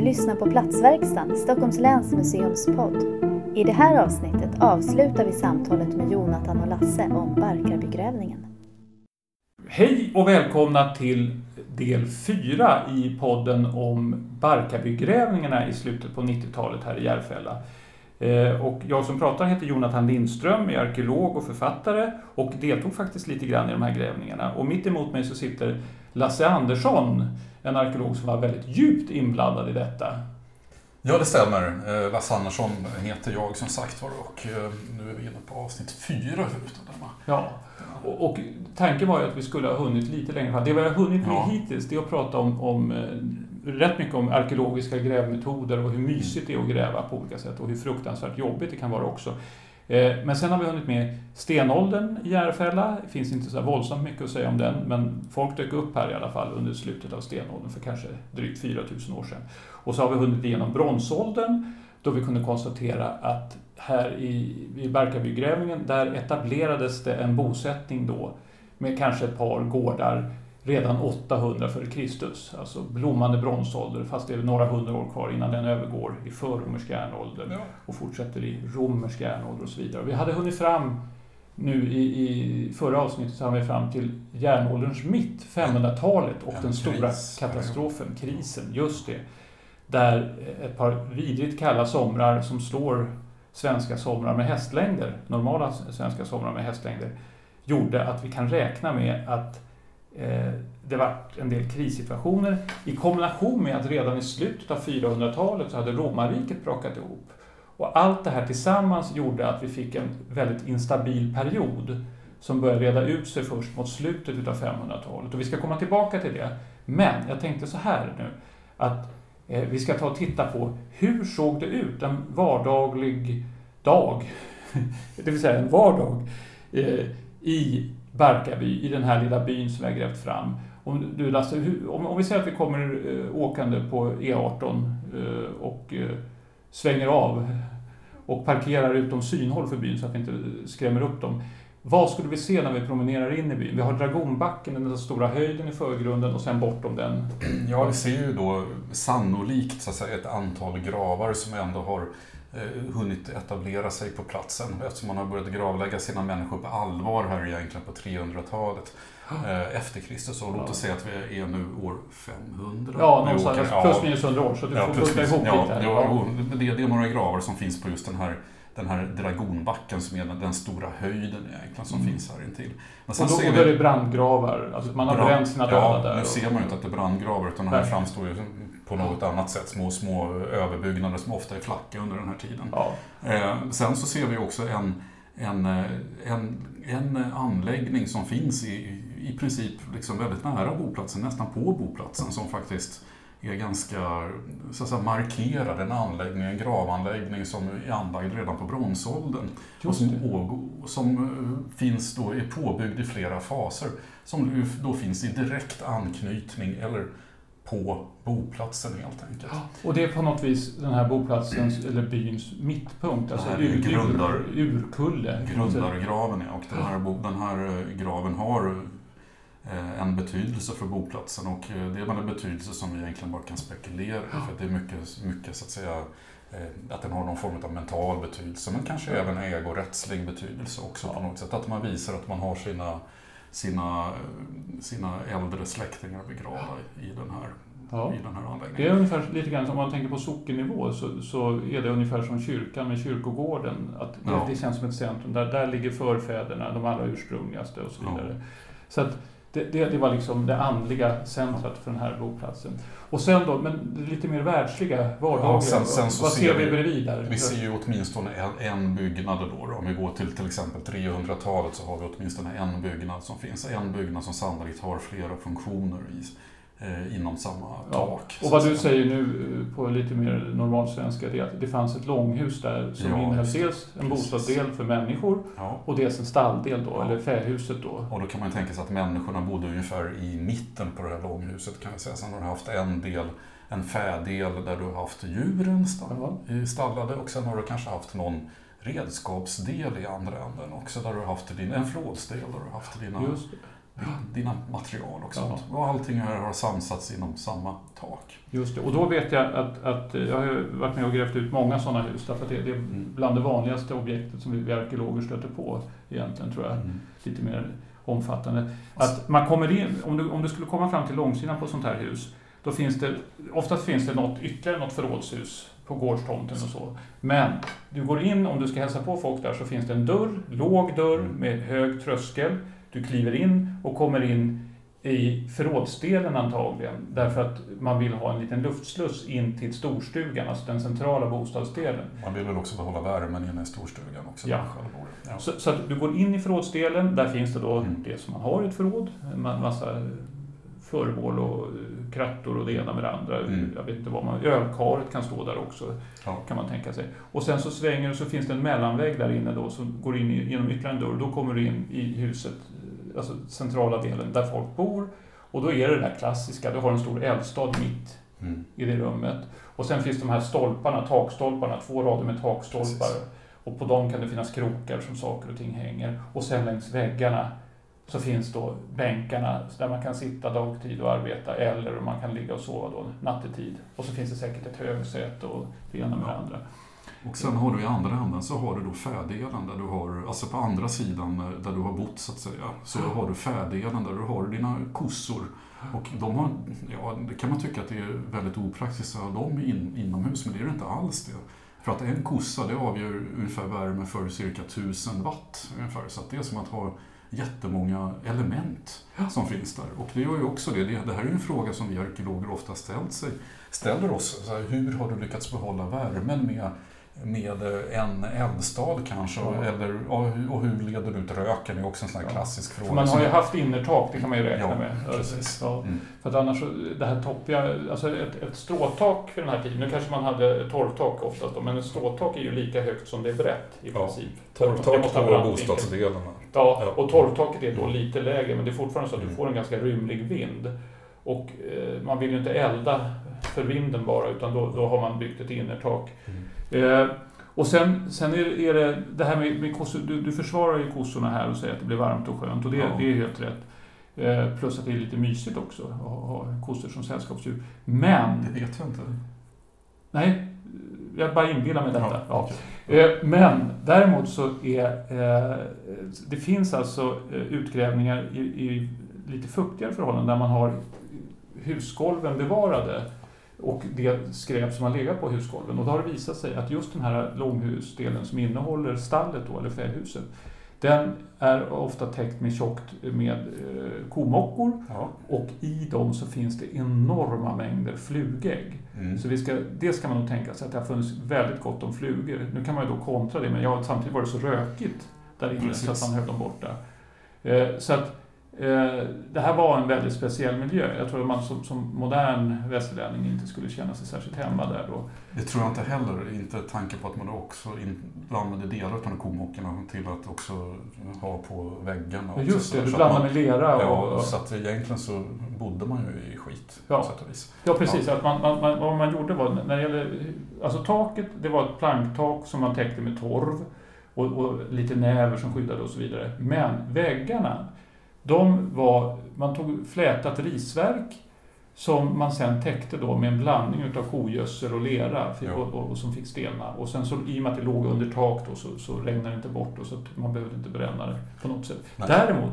Du lyssnar på Platsverkstan, Stockholms läns museums podd. I det här avsnittet avslutar vi samtalet med Jonathan och Lasse om Barkarbygrävningen. Hej och välkomna till del 4 i podden om Barkarbygrävningarna i slutet på 90-talet här i Järfälla. Eh, och jag som pratar heter Jonathan Lindström, är arkeolog och författare och deltog faktiskt lite grann i de här grävningarna. Och mitt emot mig så sitter Lasse Andersson, en arkeolog som var väldigt djupt inblandad i detta. Ja, det stämmer. Eh, Lasse Andersson heter jag som sagt var och eh, nu är vi inne på avsnitt fyra utav denna. Ja, och, och tanken var ju att vi skulle ha hunnit lite längre. Det vi har hunnit med Ja. hittills det är att prata om, om eh, rätt mycket om arkeologiska grävmetoder och hur mysigt det är att gräva på olika sätt och hur fruktansvärt jobbigt det kan vara också. Eh, Men sen har vi hunnit med stenåldern i Järfälla. Det finns inte så våldsamt mycket att säga om den, men folk dök upp här i alla fall under slutet av stenåldern för kanske drygt 4000 år sedan. Och så har vi hunnit igenom bronsåldern, då vi kunde konstatera att här i, i Barkarbygrävningen, där etablerades det en bosättning då med kanske ett par gårdar redan 800 f.Kr. Alltså blommande bronsålder, fast det är några hundra år kvar innan den övergår i förromersk järnålder Ja. och fortsätter i romersk järnålder och så vidare. Vi hade hunnit fram nu i, i förra avsnittet så vi fram till järnålderns mitt, 500-talet och En den stora kris. katastrofen, krisen, just det. Där ett par vidrigt kalla somrar som slår svenska somrar med hästlängder, normala svenska somrar med hästlängder, gjorde att vi kan räkna med att eh, det var en del krissituationer i kombination med att redan i slutet av 400-talet så hade romarriket brakat ihop. Och allt det här tillsammans gjorde att vi fick en väldigt instabil period som började reda ut sig först mot slutet av 500-talet. Och vi ska komma tillbaka till det. Men jag tänkte så här nu, att Eh, vi ska ta och titta på hur såg det ut en vardaglig dag, det vill säga en vardag, eh, i Barkarby, i den här lilla byn som vi har grävt fram. Om, du Lasse, om, om vi säger att vi kommer eh, åkande på E18 och svänger av och parkerar utom synhåll för byn så att vi inte skrämmer upp dem. Vad skulle vi se när vi promenerar in i byn? Vi har Dragonbacken, den stora höjden i förgrunden och sen bortom den. Ja, vi ser ju då sannolikt så att säga, ett antal gravar som ändå har eh, hunnit etablera sig på platsen eftersom man har börjat gravlägga sina människor på allvar här egentligen på 300-talet eh, efter Kristus. Och låt oss säga att vi är nu år 500. Ja, någonstans åker- plus minus 100 år, så du Ja, får plus ihop ja, lite här. ja, jo, det, det är några gravar som finns på just den här, den här dragonbacken som är den, den stora höjden egentligen som Mm. finns här intill. Men Och sen då, ser och då är det brandgravar, alltså man har Brand- bränt sina döda ja, där. nu och- ser man ju inte att det är brandgravar utan de här framstår ju på något annat sätt. Små, små överbyggnader som ofta är flacka under den här tiden. Ja, Eh, sen så ser vi också en, en, eh, en, en anläggning som finns i, i princip liksom väldigt nära boplatsen, nästan på boplatsen, som faktiskt är ganska så säga, markerad. En anläggning, en gravanläggning som är anlagd redan på bronsåldern. Och som, som eh, finns då, är påbyggd i flera faser. Som då finns i direkt anknytning eller på boplatsen helt enkelt. Och det är på något vis den här boplatsens, eller byns mittpunkt, alltså Det här är ur, grundar- ur, urkulle. Grundargraven, ja. Och den här, den här eh, graven har en betydelse för boplatsen och eh, det är väl en betydelse som vi egentligen bara kan spekulera i. För det är mycket, mycket så att säga eh, att den har någon form av mental betydelse men kanske även ägorättslig betydelse också på Ja. något sätt. Att man visar att man har sina, sina, eh, sina äldre släktingar begravda i den här, Ja. i den här Det är ungefär lite grann som om man tänker på sockennivå så, så är det ungefär som kyrkan med kyrkogården. Att det, Ja. det känns som ett centrum. Där, där ligger förfäderna, de allra ursprungligaste och så Ja. vidare. Så att det, det, det var liksom det andliga centret för den här boplatsen. Och sen då, men det lite mer världsliga, vardagliga. Ja, sen- sen vad ser vi vi- bredvid där? Vi ser ju åtminstone en, en byggnad då, då. Om vi går till till exempel 300-talet så har vi åtminstone en byggnad som finns. En byggnad som sannolikt har flera funktioner i, inom samma Ja, tak. Och vad du säger nu eh, på lite mer normal svenska det är att det fanns ett långhus där som Ja, innehöll dels en Precis. bostadsdel för människor Ja. och dels en stalldel då, Ja. eller fähuset då. Och då kan man tänka sig att människorna bodde ungefär i mitten på det här långhuset kan vi säga. Sen har du haft en del, en fädel där du har haft djuren stallade och sen har du kanske haft någon redskapsdel i andra änden också där du har haft din, en förrådsdel där du har haft dina. Dina material och sånt. Ja. Och allting här har samsats inom samma tak. Just det, och då vet jag att, att jag har varit med och grävt ut många sådana hus därför att det, det är mm. bland det vanligaste objektet som vi arkeologer stöter på egentligen tror jag. Mm. Lite mer omfattande. Att man kommer in, om du, om du skulle komma fram till långsidan på ett sånt här hus, då finns det, oftast finns det något, ytterligare något förrådshus på gårdstomten och så. Men du går in, om du ska hälsa på folk där, så finns det en dörr, låg dörr med hög tröskel. Du kliver in och kommer in i förrådsdelen antagligen, därför att man vill ha en liten luftsluss in till storstugan, alltså den centrala bostadsdelen. Man vill väl också behålla värmen inne i storstugan också? Ja. ja. Så, så, att du går in i förrådsdelen, där finns det då mm. det som man har i ett förråd, en massa föremål och krattor och det ena med det andra. Mm. Jag vet inte vad man... Ölkaret kan stå där också, ja. kan man tänka sig. Och sen så svänger det så finns det en mellanvägg där inne då som går in genom ytterligare en dörr. Då kommer du in i huset, alltså centrala delen där folk bor. Och då är det det där klassiska, du har en stor eldstad mitt mm. i det rummet. Och sen finns de här stolparna, takstolparna, två rader med takstolpar. Precis. Och på dem kan det finnas krokar som saker och ting hänger. Och sen längs väggarna så finns då bänkarna där man kan sitta dagtid och arbeta eller man kan ligga och sova då nattetid. Och så finns det säkert ett högsäte och det ena med det andra. Och sen har du i andra änden så har du då färdelen där du har, alltså på andra sidan eh, där du har bott så att säga, så har du färdelen där du har dina kossor. Och de har, ja, det kan man tycka att det är väldigt opraktiskt att ha dem in, inomhus, men det är det inte alls det. För att en kossa det avgör ungefär värme för cirka 1000 watt. Ungefär. Så det är som att ha jättemånga element som finns där. Och det gör ju också det. Det här är en fråga som vi arkeologer ofta ställt sig, ställer oss. Så här, hur har du lyckats behålla värmen med med en eldstad kanske, ja. eller, och hur leder du ut röken är också en sån här klassisk fråga. För man har ju haft innertak, det kan man ju räkna ja, med. Precis. Ja. Mm. För att annars, det här toppiga, alltså ett, ett stråtak för den här tiden, nu kanske man hade torvtak oftast då, men ett stråtak är ju lika högt som det är brett i princip. Torvtak på bostadsdelarna. Ja, och torvtaket är då lite lägre, men det är fortfarande så att du mm. får en ganska rymlig vind. Och eh, man vill ju inte elda för vinden bara, utan då, då har man byggt ett innertak. Mm. Eh, och sen, sen är, det, är det, det här med, med kossor, du, du försvarar ju kossorna här och säger att det blir varmt och skönt och det, ja. det är helt rätt. Eh, plus att det är lite mysigt också att ha kossor som sällskapsdjur. Men... Det vet jag inte. Nej, jag bara inbillar mig detta. Ja, okay. eh, men däremot så är eh, det finns alltså eh, utgrävningar i, i lite fuktigare förhållanden där man har husgolven bevarade och det skräp som har legat på husgolven. Och då har det visat sig att just den här långhusdelen som innehåller stallet då, eller fähuset, den är ofta täckt med tjockt med eh, komockor ja. och i dem så finns det enorma mängder flugägg. Mm. Så vi ska, det ska man nog tänka sig att det har funnits väldigt gott om flugor. Nu kan man ju då kontra det, men jag, samtidigt var det så rökigt där inne Precis. så att man höll dem borta. Eh, så att det här var en väldigt speciell miljö. Jag tror att man som, som modern västerlänning inte skulle känna sig särskilt hemma där då. Det tror jag inte heller. Inte tanke på att man också använde delar av komockorna till att också ha på väggarna. Ja, just det, du blandar med lera. Och, ja, så att egentligen så bodde man ju i skit ja. på sätt och vis. Ja, precis. Ja. Att man, man, man, vad man gjorde var, när det gäller, alltså taket, det var ett planktak som man täckte med torv och, och lite näver som skyddade och så vidare. Men väggarna, de var, man tog flätat risverk som man sen täckte då med en blandning utav kogödsel och lera och, och, och, som fick stelna. Och sen så i och med att det låg under tak då, så, så regnade det inte bort och så man behövde inte bränna det på något sätt. Nej. Däremot,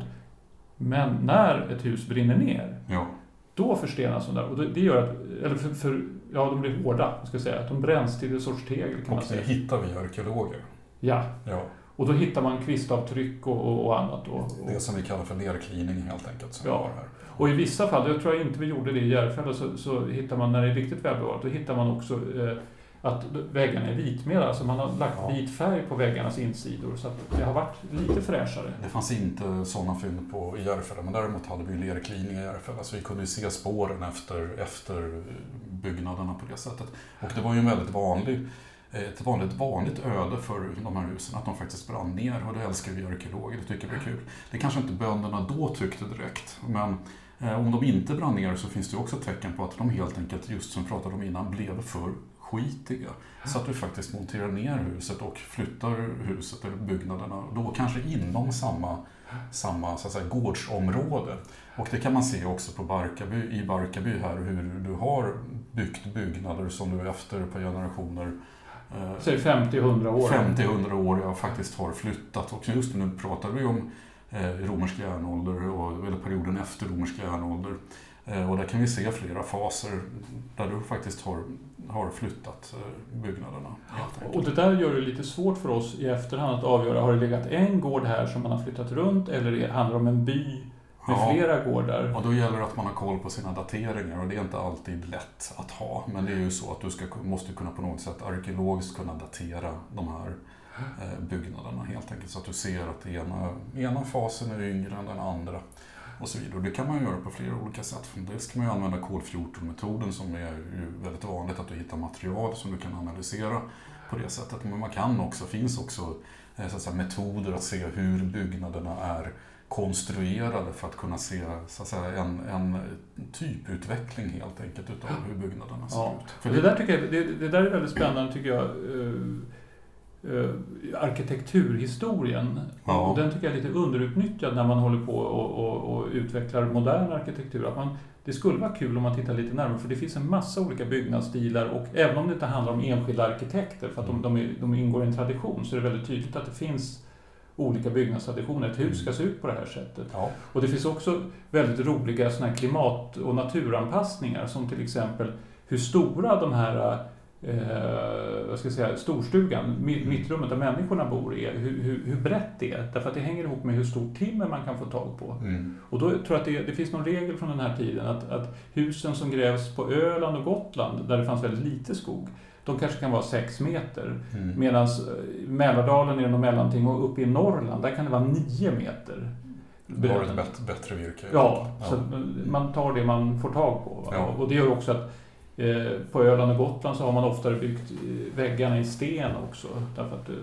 men när ett hus brinner ner, ja. då förstenas de där. Och det, det gör att, eller för, för, ja de blir hårda, ska jag säga. De bränns till en sorts tegel kan och man säga. Och det hittar vi arkeologer. Ja. ja. Och då hittar man kvistavtryck och, och, och annat. Och, det som vi kallar för lerklining helt enkelt. Som ja. här. Och i vissa fall, jag tror jag inte vi gjorde det i Järfälla, så, så hittar man när det är riktigt välbevarat, då hittar man också eh, att väggarna är vitmera, alltså man har lagt ja. vit färg på väggarnas insidor så att det har varit lite fräschare. Det fanns inte sådana fynd på, i Järfälla, men däremot hade vi lerklining i Järfälla så vi kunde se spåren efter, efter byggnaderna på det sättet. Och det var ju en väldigt vanlig Eh, ett vanligt, vanligt öde för de här husen, att de faktiskt brann ner. Och det älskar vi arkeologer, det tycker vi är kul. Det kanske inte bönderna då tyckte direkt, men eh, om de inte brann ner så finns det också tecken på att de helt enkelt, just som vi pratade om innan, blev för skitiga. Så att du faktiskt monterar ner huset och flyttar huset eller byggnaderna, då kanske inom samma, samma så att säga, gårdsområde. Och det kan man se också på Barkarby, i Barkarby här, hur du har byggt byggnader som du efter ett par generationer Säg 50-100 år. 50-100 år, ja, faktiskt har flyttat. Och just nu pratar vi om eh, romersk järnålder, och, eller perioden efter romersk järnålder. Eh, och där kan vi se flera faser där du faktiskt har, har flyttat eh, byggnaderna. Och det där gör det lite svårt för oss i efterhand att avgöra, har det legat en gård här som man har flyttat runt eller handlar det om en by med ja, flera gårdar? Och då gäller det att man har koll på sina dateringar och det är inte alltid lätt att ha. Men det är ju så att du ska, måste kunna på något sätt arkeologiskt kunna datera de här eh, byggnaderna helt enkelt så att du ser att ena, ena fasen är yngre än den andra och så vidare. Och det kan man göra på flera olika sätt. Dels kan man använda kol 14-metoden som är väldigt vanligt att du hittar material som du kan analysera på det sättet. Men man kan också, finns också eh, så att säga, metoder att se hur byggnaderna är konstruerade för att kunna se så att säga, en, en typutveckling helt enkelt utav hur byggnaderna ser ja. ut. För det, där tycker jag, det, det, där är väldigt spännande tycker jag. Uh, uh, arkitekturhistorien. Ja. Och den tycker jag är lite underutnyttjad när man håller på och, och, och utvecklar modern arkitektur. Att man, det skulle vara kul om man tittar lite närmare för det finns en massa olika byggnadsstilar och även om det inte handlar om enskilda arkitekter för att de, de, de ingår i en tradition så är det väldigt tydligt att det finns olika byggnadstraditioner. Ett hus ska se ut på det här sättet. Ja. Och det finns också väldigt roliga såna klimat och naturanpassningar som till exempel hur stora de här eh, vad ska jag säga, storstugan, mm. mittrummet där människorna bor, är, hur, hur, hur, brett det är. Därför att det hänger ihop med hur stort timmer man kan få tag på. Mm. Och då tror jag att det, det, finns någon regel från den här tiden att, att husen som grävs på Öland och Gotland, där det fanns väldigt lite skog, de kanske kan vara 6 meter. Mm. Medan eh, Mälardalen är något mellanting och uppe i Norrland, där kan det vara 9 meter. Då har du ett bättre virke. Ja, ja, så man tar det man får tag på. Ja. Och det gör också att Eh, på Öland och Gotland så har man oftare byggt eh, väggarna i sten också. Därför att eh,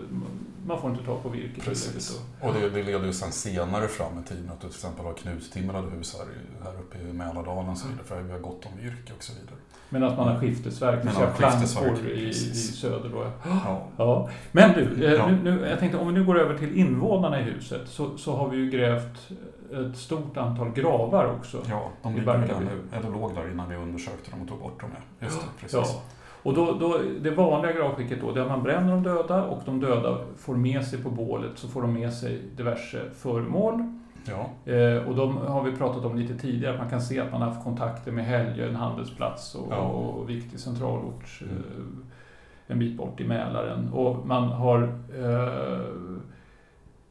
man får inte tag på virke. Precis. Och det, det leder ju sen senare fram i tiden att du till exempel har knuttimrade hus här, här uppe i Mälardalen och så vidare. För vi har gott om virke och så vidare. Men att man har skiftesverk, det vill säga plankor i, i söder då. Ja. ja. Men du, ja. nu, nu, jag tänkte om vi nu går över till invånarna i huset så, så har vi ju grävt ett stort antal gravar också. Ja, de ligger där nu, eller låg där innan vi undersökte dem och tog bort dem. Just det, precis. Ja. Och då, då, det vanliga gravskicket då, det är att man bränner de döda och de döda får med sig på bålet så får de med sig diverse föremål. Ja. Eh, och de har vi pratat om lite tidigare, att man kan se att man har haft kontakter med Helgö, en handelsplats och, ja. och viktig centralort mm. eh, en bit bort i Mälaren. Och man har eh,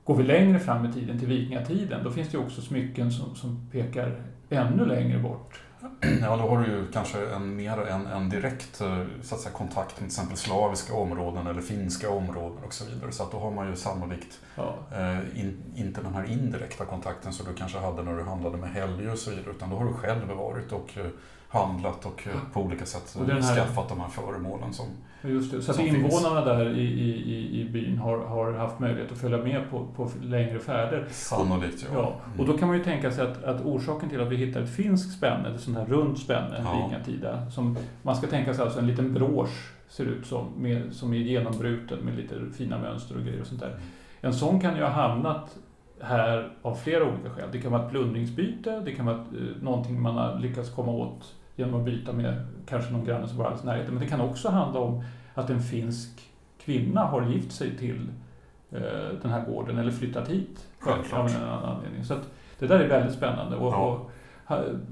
Går vi längre fram i tiden, till vikingatiden, då finns det också smycken som, som pekar ännu längre bort. Ja, då har du ju kanske en, mer en, en direkt eh, så att säga, kontakt med till exempel slaviska områden eller finska områden och så vidare. Så att då har man ju sannolikt ja. eh, in, inte den här indirekta kontakten som du kanske hade när du handlade med Helge och så vidare, utan då har du själv varit och eh, handlat och eh, på olika sätt här... skaffat de här föremålen som Just det. Så att invånarna där i, i, i byn har, har haft möjlighet att följa med på, på längre färder. Sannolikt, ja. ja. Och då kan man ju tänka sig att, att orsaken till att vi hittar ett finskt spänne, ett sånt här runt spänne, ja. vikingatida, som man ska tänka sig alltså en liten brosch ser ut som, med, som är genombruten med lite fina mönster och grejer och sånt där. En sån kan ju ha hamnat här av flera olika skäl. Det kan vara ett plundringsbyte, det kan vara ett, eh, någonting man har lyckats komma åt genom att byta med kanske någon granne som var alldeles närheten. Men det kan också handla om att en finsk kvinna har gift sig till eh, den här gården eller flyttat hit. Av en anledning. Så det där är väldigt spännande. Och, ja. och,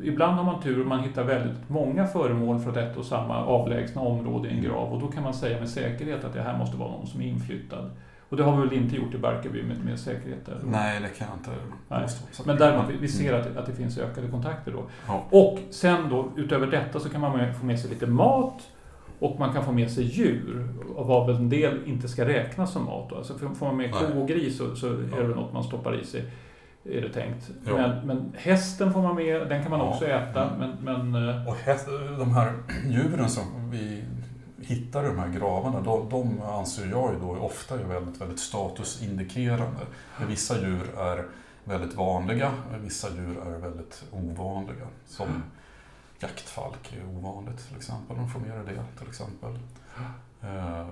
ibland har man tur och man hittar väldigt många föremål från ett och samma avlägsna område i en grav och då kan man säga med säkerhet att det här måste vara någon som är inflyttad. Och det har vi väl inte gjort i Barkarby med, med säkerhet? Där. Nej, det kan jag inte påstå. Men däremot, vi ser att, att det finns ökade kontakter då. Ja. Och sen då, utöver detta så kan man få med sig lite mat och man kan få med sig djur, av vad en del inte ska räknas som mat. Då. Alltså får man med ko och gris så, så är det väl något man stoppar i sig, är det tänkt. Men, men, hästen får man med, den kan man också äta. Mm. Men, men, eh, och häst, de här djuren som vi hittar de här gravarna, de, de anser jag ju då ofta är väldigt, väldigt statusindikerande. Vissa djur är väldigt vanliga, vissa djur är väldigt ovanliga. Som, jaktfalk är ovanligt till exempel. De får mer det till exempel. Eh,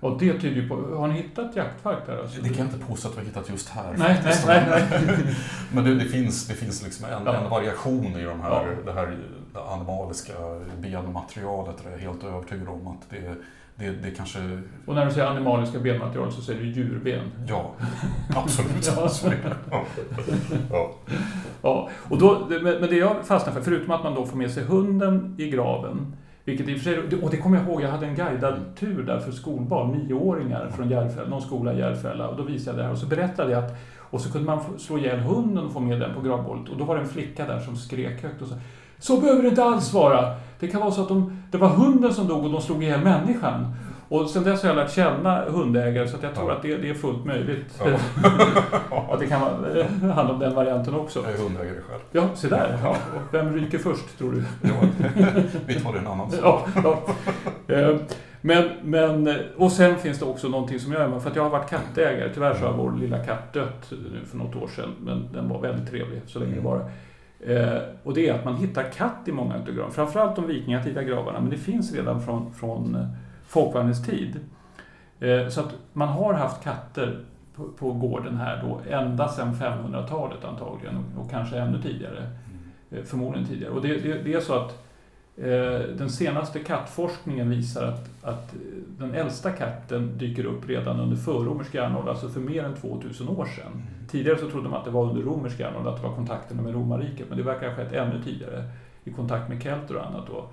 Och det tyder ju på... Har ni hittat jaktfalk där? Alltså? det kan jag inte påstå att vi har hittat just här. Nej, nej, nej. nej. Men det, det finns, det finns liksom en, Ja. en variation i de här, Ja. det här det animaliska benmaterialet. Jag är helt övertygad om att det, det, det kanske... Och när du säger animaliska benmaterial så säger du djurben. Ja, absolut. Ja. Ja. Ja. Och då, men det jag fastnar för, förutom att man då får med sig hunden i graven, vilket i och för sig, och det kommer jag ihåg, jag hade en guidad tur där för skolbarn, nioåringar från Järfälla, någon skola i Järfälla, och då visade jag det här och så berättade jag att, och så kunde man slå ihjäl hunden och få med den på gravbålet, och då var det en flicka där som skrek högt och sa så behöver det inte alls vara. Det kan vara så att de, det var hunden som dog och de slog ihjäl människan. Och sen dess har jag lärt känna hundägare så att jag tror Ja. att det, det är fullt möjligt. Ja. att det kan eh, handla om den varianten också. Jag är hundägare själv. Ja, se där. Ja. Vem ryker först, tror du? Vi tar det en annan. Ja. Eh, Men, men, och sen finns det också någonting som jag är med, för att jag har varit kattägare. Tyvärr så har vår lilla katt dött nu för något år sedan, men den var väldigt trevlig så länge det Mm. var. Eh, Och det är att man hittar katt i många av gravarna, framförallt de vikingatida gravarna, men det finns redan från, från eh, folkvagnens tid. Eh, Så att man har haft katter på, på gården här då ända sedan 500-talet antagligen och, och kanske ännu tidigare. Eh, Förmodligen tidigare. Och det, det, det är så att den senaste kattforskningen visar att, att eh, den äldsta katten dyker upp redan under förromersk järnålder, alltså för mer än 2000 år sedan. Tidigare så trodde man att det var under romersk järnålder, att det var kontakterna med romarriket, men det verkar ha skett ännu tidigare i kontakt med kelter och annat. Då.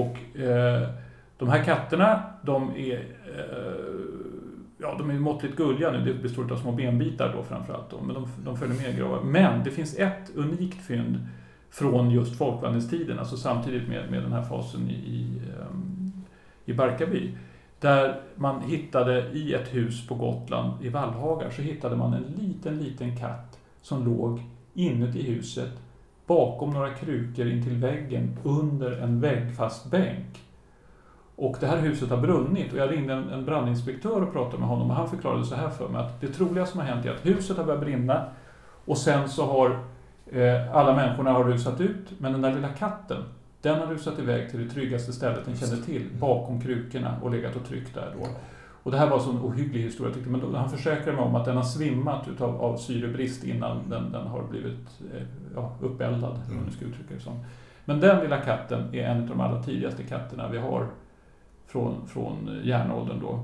Och eh, de här katterna, de är, eh, ja, de är måttligt gulliga nu. Det består av små benbitar då framförallt. Då, men de, de följer med i gravar. Men det finns ett unikt fynd från just folkvandringstiden, alltså samtidigt med, med den här fasen i, i, ehm, i Barkarby. Där man hittade i ett hus på Gotland, i Vallhagar, så hittade man en liten, liten katt som låg inuti huset bakom några krukor intill väggen under en väggfast bänk. Och det här huset har brunnit och jag ringde en, en brandinspektör och pratade med honom och han förklarade så här för mig att det troliga som har hänt är att huset har börjat brinna och sen så har alla människorna har rusat ut men den där lilla katten den har rusat iväg till det tryggaste stället den kände till, bakom krukorna och legat och tryckt där då. Och det här var en sån ohygglig historia tyckte men han försäkrade mig om att den har svimmat utav, av syrebrist innan den, den har blivit eh, ja, uppeldad, om Mm. man nu ska uttrycka det som. Men den lilla katten är en av de allra tidigaste katterna vi har från, från järnåldern då.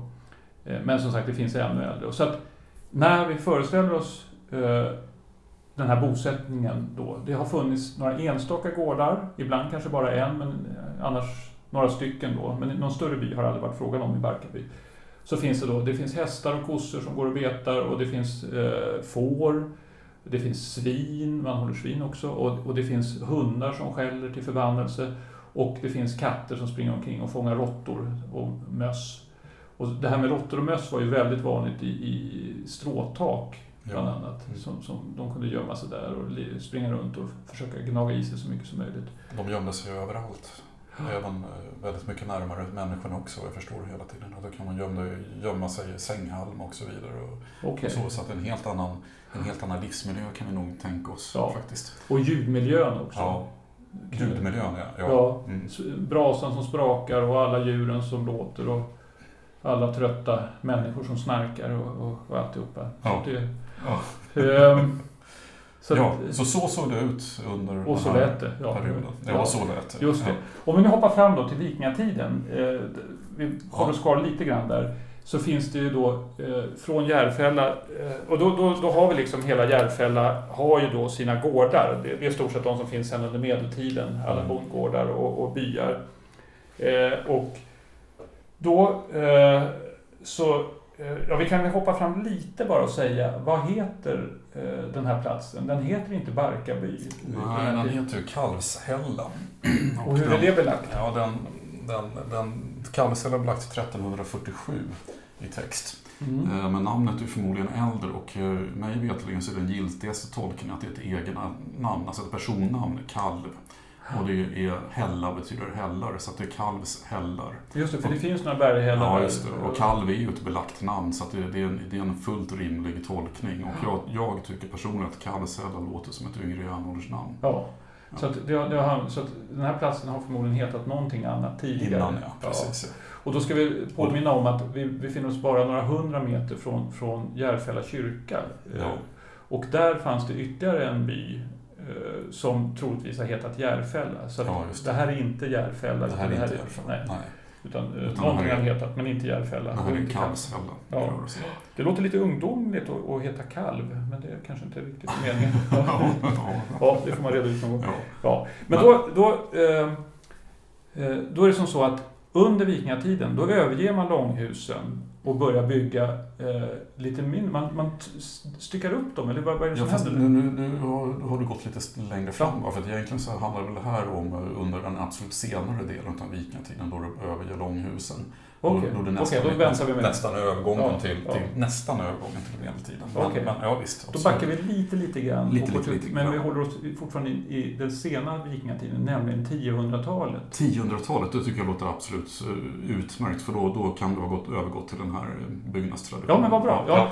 Eh, Men som sagt, det finns ännu äldre. Så att när vi föreställer oss eh, den här bosättningen då, det har funnits några enstaka gårdar, ibland kanske bara en, men eh, annars några stycken då. Men någon större by har aldrig varit frågan om i Barkarby. Så finns det då, det finns hästar och kossor som går och betar och det finns eh, får, det finns svin, man håller svin också, och, och det finns hundar som skäller till förbannelse. Och det finns katter som springer omkring och fångar råttor och möss. Och det här med råttor och möss var ju väldigt vanligt i, i stråtak bland Ja. annat. Mm. Som, som de kunde gömma sig där och springa runt och försöka gnaga i sig så mycket som möjligt. De gömde sig överallt. Även eh, väldigt mycket närmare människorna också, jag förstår hela tiden. Då kan man gömma, gömma sig i sänghalm och så vidare. Och, Okej. och så, så att en helt, annan, en helt annan livsmiljö kan vi nog tänka oss Ja. faktiskt. Och ljudmiljön också. Ja, ljudmiljön ja. ja. Ja. Mm. Brasan som sprakar och alla djuren som låter och alla trötta människor som snarkar och, och, och alltihopa. Så Ja. det, Ja. ehm, så ja, så så såg det ut under och så den här det. Ja. perioden. Ja, Ja. så lät det. Just det. Om vi nu hoppar fram då till vikingatiden. Eh, vi håller oss kvar lite grann där. Så finns det ju då eh, från Järfälla, eh, och då, då, då har vi liksom hela Järfälla har ju då sina gårdar. Det, det är i stort sett de som finns sedan under medeltiden, alla Mm. bondgårdar och, och byar. Eh, och då så så, eh, ja vi kan hoppa fram lite bara och säga, vad heter eh, den här platsen? Den heter inte Barkarby. Nej, den heter ju Kalvshällan. Och hur är den- det belagt? Ja, den, den, den Kalvshällan är belagt 1347 i text. Mm. Eh, Men namnet är förmodligen äldre och eh, mig veterligen så är den giltigaste tolkningen att det är ett eget namn, alltså ett personnamn, kalv. Och det är hälla betyder hällar, så det är kalvshällar. Just det, för det finns några berghällar Ja, just det. Och kalv är ju ett belagt namn, så det, är en, det är en fullt rimlig tolkning. Och jag, jag tycker personligen att kalvshälla låter som ett yngre järnåldersnamn. Ja. Ja. Så, det, det har, så den här platsen har förmodligen hetat någonting annat tidigare. Innan, ja. Precis. Ja. Och då ska vi påminna om att vi befinner oss bara några hundra meter från, från Järfälla kyrka. Ja. Och där fanns det ytterligare en by som troligtvis har hetat Järfälla. Så Ja, det. det här är inte Järfälla. Det här är utan inte Järfälla. Nej, Nej. utan, eh, Utan någonting det har hetat, men inte Järfälla. Det här är kalvshällen. Ja. Det låter lite ungdomligt att, att heta kalv, men det är kanske inte riktigt meningen. Ja, det får man reda ut någon gång. Ja. Ja, men Men- då, då, eh, eh, då är det som så att under vikingatiden, då överger man långhusen och börjar bygga eh, lite mindre. Man, man styckar upp dem, eller vad, vad är det Ja, som fast händer? nu, nu, nu har, har du gått lite längre fram. va? För att egentligen så handlar väl det här om eh, under den absolut senare delen av vikingatiden då du överger långhusen. Okej, Då, då, det Okej, då nästan övergången Ja, till, ja. till, nästan övergången till medeltiden. Men, Okej. men ja, visst. Då backar vi lite, lite grann. Lite, lite, lite men vi håller oss fortfarande i, den sena vikingatiden, nämligen 1000-talet. 1000-talet, det tycker jag låter absolut eh, utmärkt för då, då kan du ha gått, övergått till den här eh, byggnadstraditionen. Ja, men vad bra. Ja,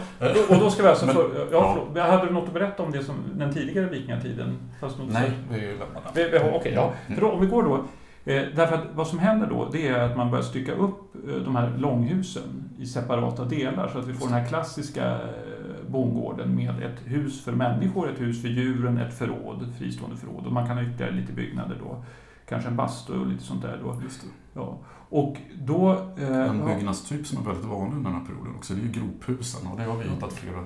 Och då ska vi alltså... Men- för, ja, ja. hade du något att berätta om det som den tidigare vikingatiden? Nej, så- vi lämnar den. Okej, ja. För då, om vi går då. Eh, därför att vad som händer då, det är att man börjar stycka upp eh, de här långhusen i separata delar så att vi får den här klassiska eh, bondgården med ett hus för människor, ett hus för djuren, ett förråd, ett fristående förråd. Och man kan ha ytterligare lite byggnader då. Kanske en bastu och lite sånt där då. Just det. Ja. Och då... Eh, En byggnadstyp som är väldigt vanlig under den här perioden också, det är ju grophusen. Och det har vi hittat flera,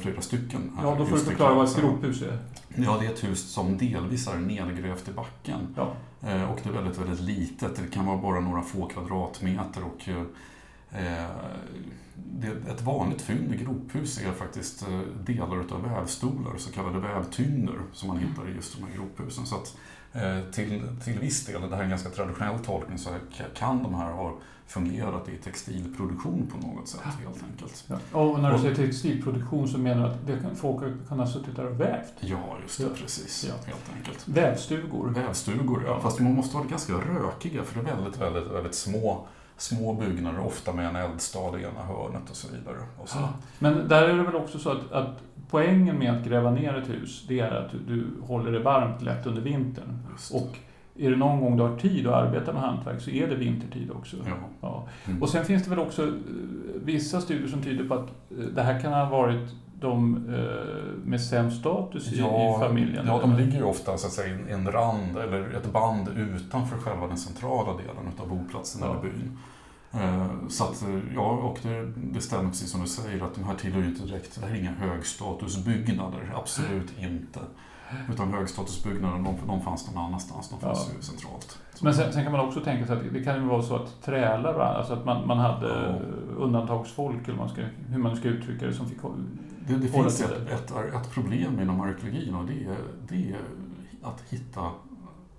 flera stycken. här ja, då får du förklara vad ett grophus är. Ja, det är ett hus som delvis är nedgrävt i backen. Ja. Eh, Och det är väldigt, väldigt litet. Det kan vara bara några få kvadratmeter. Och eh, ett vanligt fynd i grophus är faktiskt eh, delar utav vävstolar, så kallade vävtynder, som man hittar i just de här grophusen. Så att eh, till, till viss del, det här är en ganska traditionell tolkning, så kan de här ha fungerat i textilproduktion på något sätt helt enkelt. Ja. Och när du säger textilproduktion så menar du att det kan, folk kan ha suttit där och vävt? Ja, just det, Ja. precis. Ja. Helt enkelt. Vävstugor? Vävstugor, ja. Fast man måste vara ganska rökiga för det är väldigt, väldigt, väldigt små, små byggnader, ofta med en eldstad i ena hörnet och så vidare. Och så. Men där är det väl också så att, att poängen med att gräva ner ett hus, det är att du, du håller det varmt lätt under vintern. Och är det någon gång du har tid att arbeta med hantverk så är det vintertid också. ja. Ja. Mm. Och sen finns det väl också eh, vissa studier som tyder på att eh, det här kan ha varit de eh, med sämst status i, i familjen. Ja, de ligger ju ofta så att säga, i en rand eller ett band utanför själva den centrala delen av boplatsen Ja. eller byn. Så att, ja, och det, det stämmer precis som du säger att de här tillhör ju inte direkt, det här är inga högstatusbyggnader, absolut inte. Utan högstatusbyggnader, de, de fanns någon annanstans, de fanns Ja. ju centralt. Så- Men sen, sen kan man också tänka sig att det kan ju vara så att trälar, alltså att man, man hade Ja. undantagsfolk, eller man ska, hur man ska uttrycka det, som fick Det, det finns ett, ett, ett problem inom arkeologin och det är, det är att hitta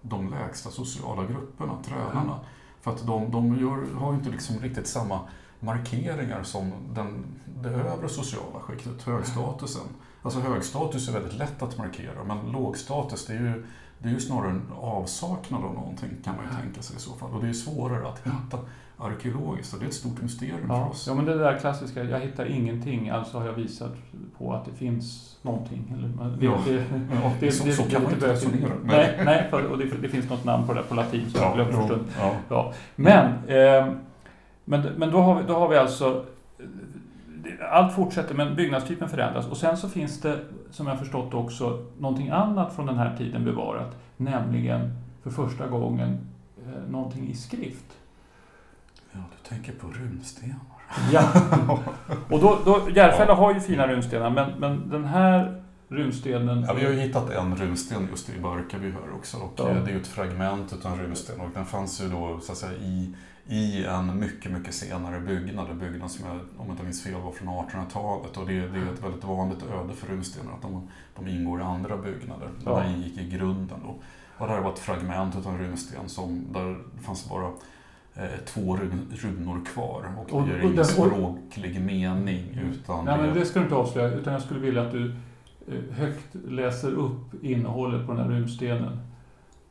de lägsta sociala grupperna, trälarna. För att de, de gör, har ju inte liksom riktigt samma markeringar som den, det övre sociala skiktet, högstatusen. Alltså högstatus är väldigt lätt att markera men lågstatus det är ju, det är ju snarare en avsaknad av någonting kan man ju tänka sig i så fall. Och det är svårare att hitta arkeologiskt och det är ett stort mysterium för Ja, oss. ja, men det där klassiska, jag hittar ingenting, alltså har jag visat på att det finns någonting. Eller, det, Ja. det, Ja, det, så, det, så det kan man inte resonera. Nej, nej för, och det, det finns något namn på det där på latin som jag glömde för en stund. ja. Ja. Men, eh, men, men då, har vi, då har vi alltså allt fortsätter men byggnadstypen förändras och sen så finns det, som jag förstått också, någonting annat från den här tiden bevarat, nämligen för första gången eh, någonting i skrift. Ja, du tänker på runstenar. Ja. Och då, då, Järfälla har ju fina runstenar, men, men den här runstenen... Ja, vi har ju hittat en runsten just i Barkarby här också och Ja. eh, det är ju ett fragment utav en runsten och den fanns ju då så att säga i, i en mycket, mycket senare byggnad, en byggnad som jag, om jag inte minns fel, var från 1800-talet och det, det är ett väldigt vanligt öde för runstenar att de, de ingår i andra byggnader. Ja. här ingick i grunden då. Och det här var ett fragment utav en runsten som, där det fanns bara eh, två run, runor kvar och, Och- det ger ingen språklig mening utan Nej, men det, det ska du inte avslöja, utan jag skulle vilja att du eh, högt läser upp innehållet på den här runstenen.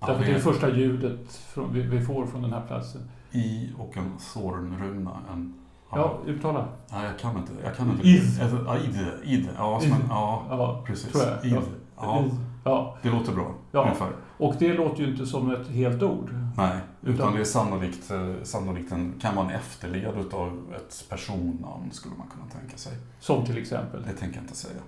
Ja, Därför det- det är första ljudet vi får från den här platsen. I och en Sornruna. En, Ja, uttala. Nej, jag kan inte. Jag kan inte. Id. Alltså, ja, id. Id. Ja, som en, ja, Ja, precis. tror jag. Id. Ja. Ja, ja. det låter bra. Ja. Ungefär. Och det låter ju inte som ett helt ord. Nej, utan, Utan- det är sannolikt, eh, sannolikt en, kan vara en efterled utav ett personnamn skulle man kunna tänka sig. Som till exempel. Det tänker jag inte säga.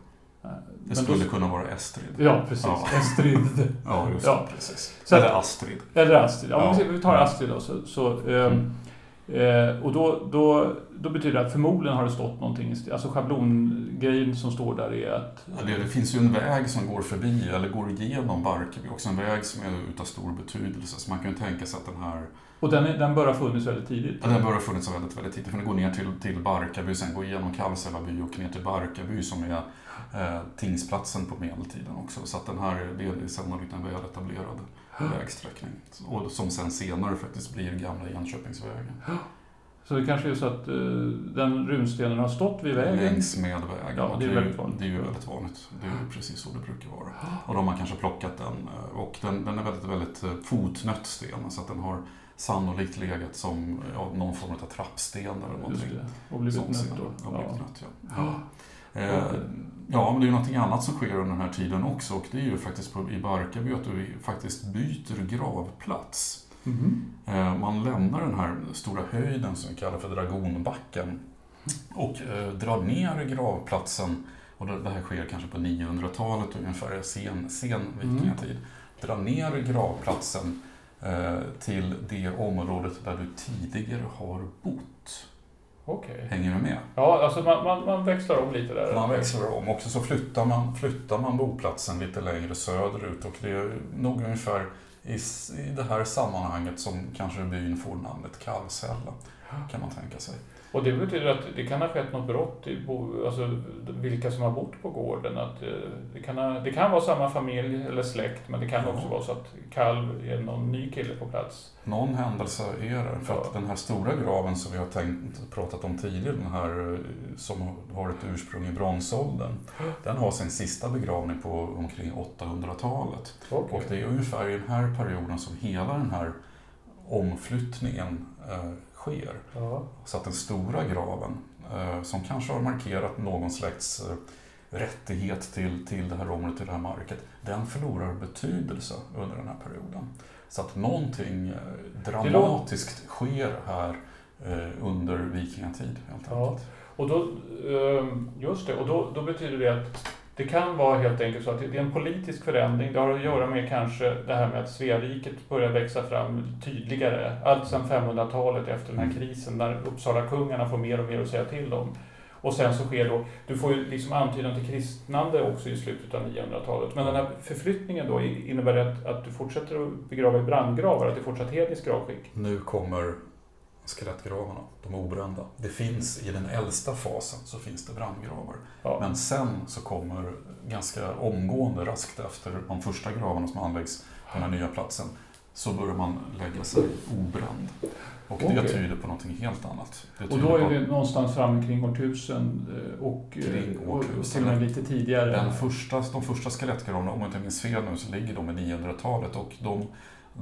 Det Men skulle då, kunna vara Estrid. Ja, precis. Ja. Estrid. Ja, just Ja. det. Precis. Så att- Eller Astrid. Eller Astrid. Ja, Ja. vi- tar Astrid då. Så, så, ehm, eh, och då, då, då betyder det att förmodligen har det stått någonting. Alltså schablongrejen som står där är att... Ja, det, det finns ju en väg som går förbi, eller går igenom Barkarby också. En väg som är utav stor betydelse. Så man kan ju tänka sig att den här Och den, är, den bör ha funnits väldigt tidigt. Ja, den bör ha funnits väldigt, väldigt tidigt. För den går ner till, till Barkarby, sen går igenom Kallsela by och ner till Barkarby som är eh, tingsplatsen på medeltiden också. Så att den här det är sannolikt en väl etablerad vägsträckning. Och som sen senare faktiskt blir gamla Enköpingsvägen. Så det kanske är så att eh, den runstenen har stått vid vägen. Längs med vägen. Ja, det är väldigt vanligt. Det är ju väldigt vanligt. Det är precis så det brukar vara. Och de har kanske plockat den. eh, Och den, den är väldigt, väldigt eh, fotnött sten. Så att den har sannolikt legat som ja, någon form av trappsten eller Just någonting. det. Och blivit nött då. Ja, blivit Ja. nött, ja. Ja. Eh, ja, men det är ju någonting annat som sker under den här tiden också och det är ju faktiskt på, i Barkarby att du faktiskt byter gravplats. Eh, man lämnar den här stora höjden som vi kallar för Dragonbacken och eh, drar ner gravplatsen och det, det här sker kanske på 900-talet ungefär, sen, sen vikingatid. Drar ner gravplatsen eh, till det området där du tidigare har bott. Okej. Hänger du med? Ja, alltså man, man, man växlar om lite där. Man växlar om. Också så flyttar man, flyttar man boplatsen lite längre söderut och det är nog ungefär i, i det här sammanhanget som kanske byn får namnet Kallsälla. Kan man tänka sig. Och det betyder att det kan ha skett något brott i bo, alltså vilka som har bott på gården. Att eh, det, kan ha, det kan vara samma familj eller släkt, men det kan också vara så att Kalv är någon ny kille på plats. Någon händelse är det. För att Ja. den här stora graven som vi har tänkt, pratat om tidigare, den här eh, som har ett ursprung i bronsåldern. Den har sin sista begravning på omkring 800-talet. Okej. Och det är ungefär i den här perioden som hela den här omflyttningen eh, sker. Ja. Så att den stora graven, eh, som kanske har markerat någon slags eh, rättighet till, till det här området, till det här market, den förlorar betydelse under den här perioden. Så att någonting eh, dramatiskt sker här under vikingatid helt Ja. enkelt. Och då, just det, och då, då betyder det att det kan vara helt enkelt så att det är en politisk förändring. Det har att göra med kanske det här med att Sveariket börjar växa fram tydligare. Allt sedan 500-talet efter den här krisen när Uppsala-kungarna får mer och mer att säga till om. Och sen så sker då, du får ju liksom antydan till kristnande också i slutet av 900-talet. Men den här förflyttningen då, innebär det att, att du fortsätter att begrava i brandgravar? Att det är fortsatt hedniskt gravskick? Nu kommer skelettgravarna, de obrända. Det finns i den äldsta fasen så finns det brandgravar. Ja. Men sen så kommer ganska omgående, raskt efter de första gravarna som anläggs på den här nya platsen, så börjar man lägga sig obränd. Och det Okej. tyder på någonting helt annat. Det Och då är på det någonstans framme kring årtusen eh, och, eh, och till och med lite tidigare. den första, de första skelettgravarna, om jag inte minns fel nu, så ligger de i 900-talet och de,